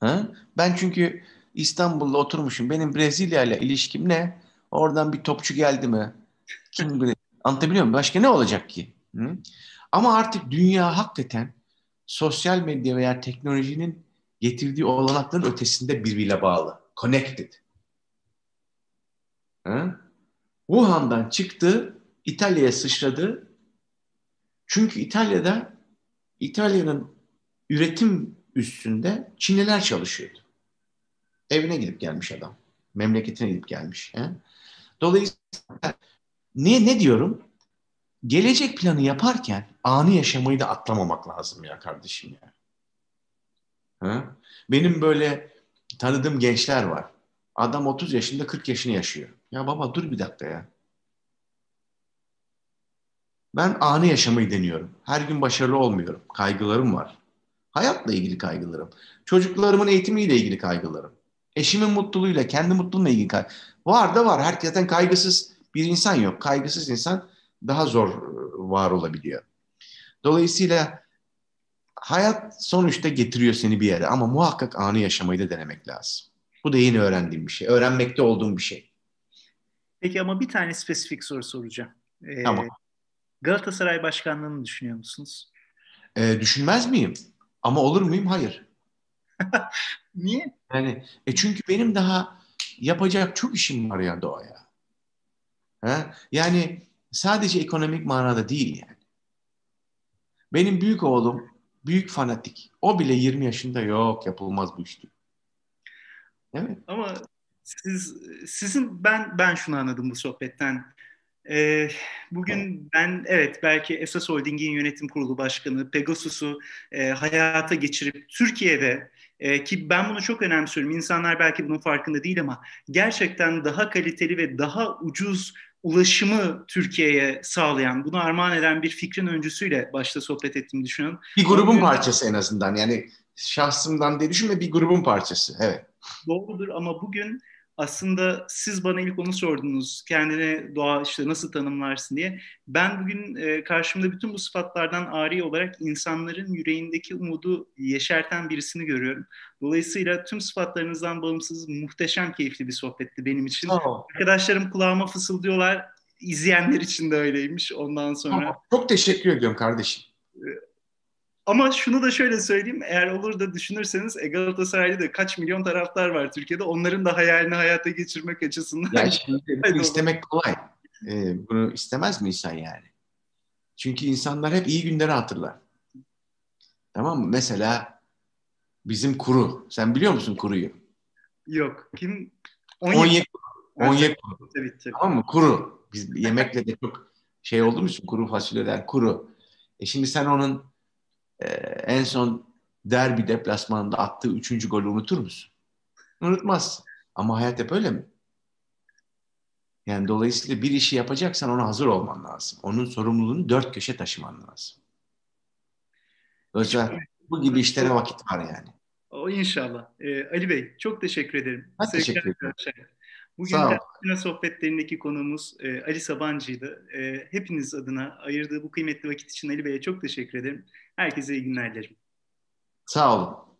Ha? Ben çünkü İstanbul'da oturmuşum. Benim Brezilya ile ilişkim ne? Oradan bir topçu geldi mi? Kim Anlatabiliyor muyum? Başka ne olacak ki? Hı? Ama artık dünya hakikaten sosyal medya veya teknolojinin getirdiği olanakların ötesinde birbiriyle bağlı. Connected. Hı? Wuhan'dan çıktı, İtalya'ya sıçradı. Çünkü İtalya'da İtalya'nın üretim üstünde Çinliler çalışıyordu. Evine gidip gelmiş adam. Memleketine gidip gelmiş. He? Dolayısıyla ne, ne diyorum? Gelecek planı yaparken anı yaşamayı da atlamamak lazım ya kardeşim ya. He? Benim böyle tanıdığım gençler var. Adam 30 yaşında 40 yaşını yaşıyor. Ya baba dur bir dakika ya. Ben anı yaşamayı deniyorum. Her gün başarılı olmuyorum. Kaygılarım var. Hayatla ilgili kaygılarım. Çocuklarımın eğitimiyle ilgili kaygılarım. Eşimin mutluluğuyla, kendi mutluluğumla ilgili kaygı. Var da var. Herkesten kaygısız bir insan yok. Kaygısız insan daha zor e, var olabiliyor. Dolayısıyla hayat sonuçta getiriyor seni bir yere ama muhakkak anı yaşamayı da denemek lazım. Bu da yeni öğrendiğim bir şey. Öğrenmekte olduğum bir şey. Peki ama bir tane spesifik soru soracağım. Ee, tamam. Galatasaray başkanlığını düşünüyor musunuz? Ee, düşünmez miyim? Ama olur muyum? Hayır. Niye? Yani e çünkü benim daha yapacak çok işim var ya doğaya. Ha? Yani sadece ekonomik manada değil yani. Benim büyük oğlum büyük fanatik. O bile 20 yaşında yok yapılmaz bu iş diyor. Evet. Ama siz sizin ben ben şunu anladım bu sohbetten. Ee, bugün ben evet belki Esas Holding'in yönetim kurulu başkanı Pegasus'u e, hayata geçirip Türkiye'de e, ki ben bunu çok önemsiyorum. İnsanlar belki bunun farkında değil ama gerçekten daha kaliteli ve daha ucuz ulaşımı Türkiye'ye sağlayan, bunu armağan eden bir fikrin öncüsüyle başta sohbet ettiğimi düşünüyorum. Bir grubun parçası en azından yani şahsımdan diye düşünme bir grubun parçası evet. Doğrudur ama bugün aslında siz bana ilk onu sordunuz. Kendine doğa işte nasıl tanımlarsın diye. Ben bugün e, karşımda bütün bu sıfatlardan ari olarak insanların yüreğindeki umudu yeşerten birisini görüyorum. Dolayısıyla tüm sıfatlarınızdan bağımsız muhteşem keyifli bir sohbetti benim için. Tamam. Arkadaşlarım kulağıma fısıldıyorlar. İzleyenler için de öyleymiş ondan sonra. Tamam. Çok teşekkür ediyorum kardeşim. Ama şunu da şöyle söyleyeyim. Eğer olur da düşünürseniz e, Galatasaray'da da kaç milyon taraftar var Türkiye'de. Onların da hayalini hayata geçirmek açısından. Ya şimdi bunu istemek kolay. Ee, bunu istemez mi insan yani? Çünkü insanlar hep iyi günleri hatırlar. Tamam mı? Mesela bizim kuru. Sen biliyor musun kuruyu? Yok. Kim? Onyek. Onyek kuru. Tabii, tabii. Tamam mı? Kuru. Biz yemekle de çok şey oldu mu? Kuru fasulyeden kuru. E şimdi sen onun e, en son derbi deplasmanında attığı üçüncü golü unutur musun? Unutmaz. Ama hayat hep öyle mi? Yani dolayısıyla bir işi yapacaksan ona hazır olman lazım. Onun sorumluluğunu dört köşe taşıman lazım. Dolayısıyla bu gibi işlere vakit var yani. O inşallah. Ee, Ali Bey çok teşekkür ederim. Ben teşekkür ederim. Bugün Tartışma sohbetlerindeki konuğumuz e, Ali Sabancı'ydı. E, hepiniz adına ayırdığı bu kıymetli vakit için Ali Bey'e çok teşekkür ederim. Herkese iyi günler dilerim. Sağ olun.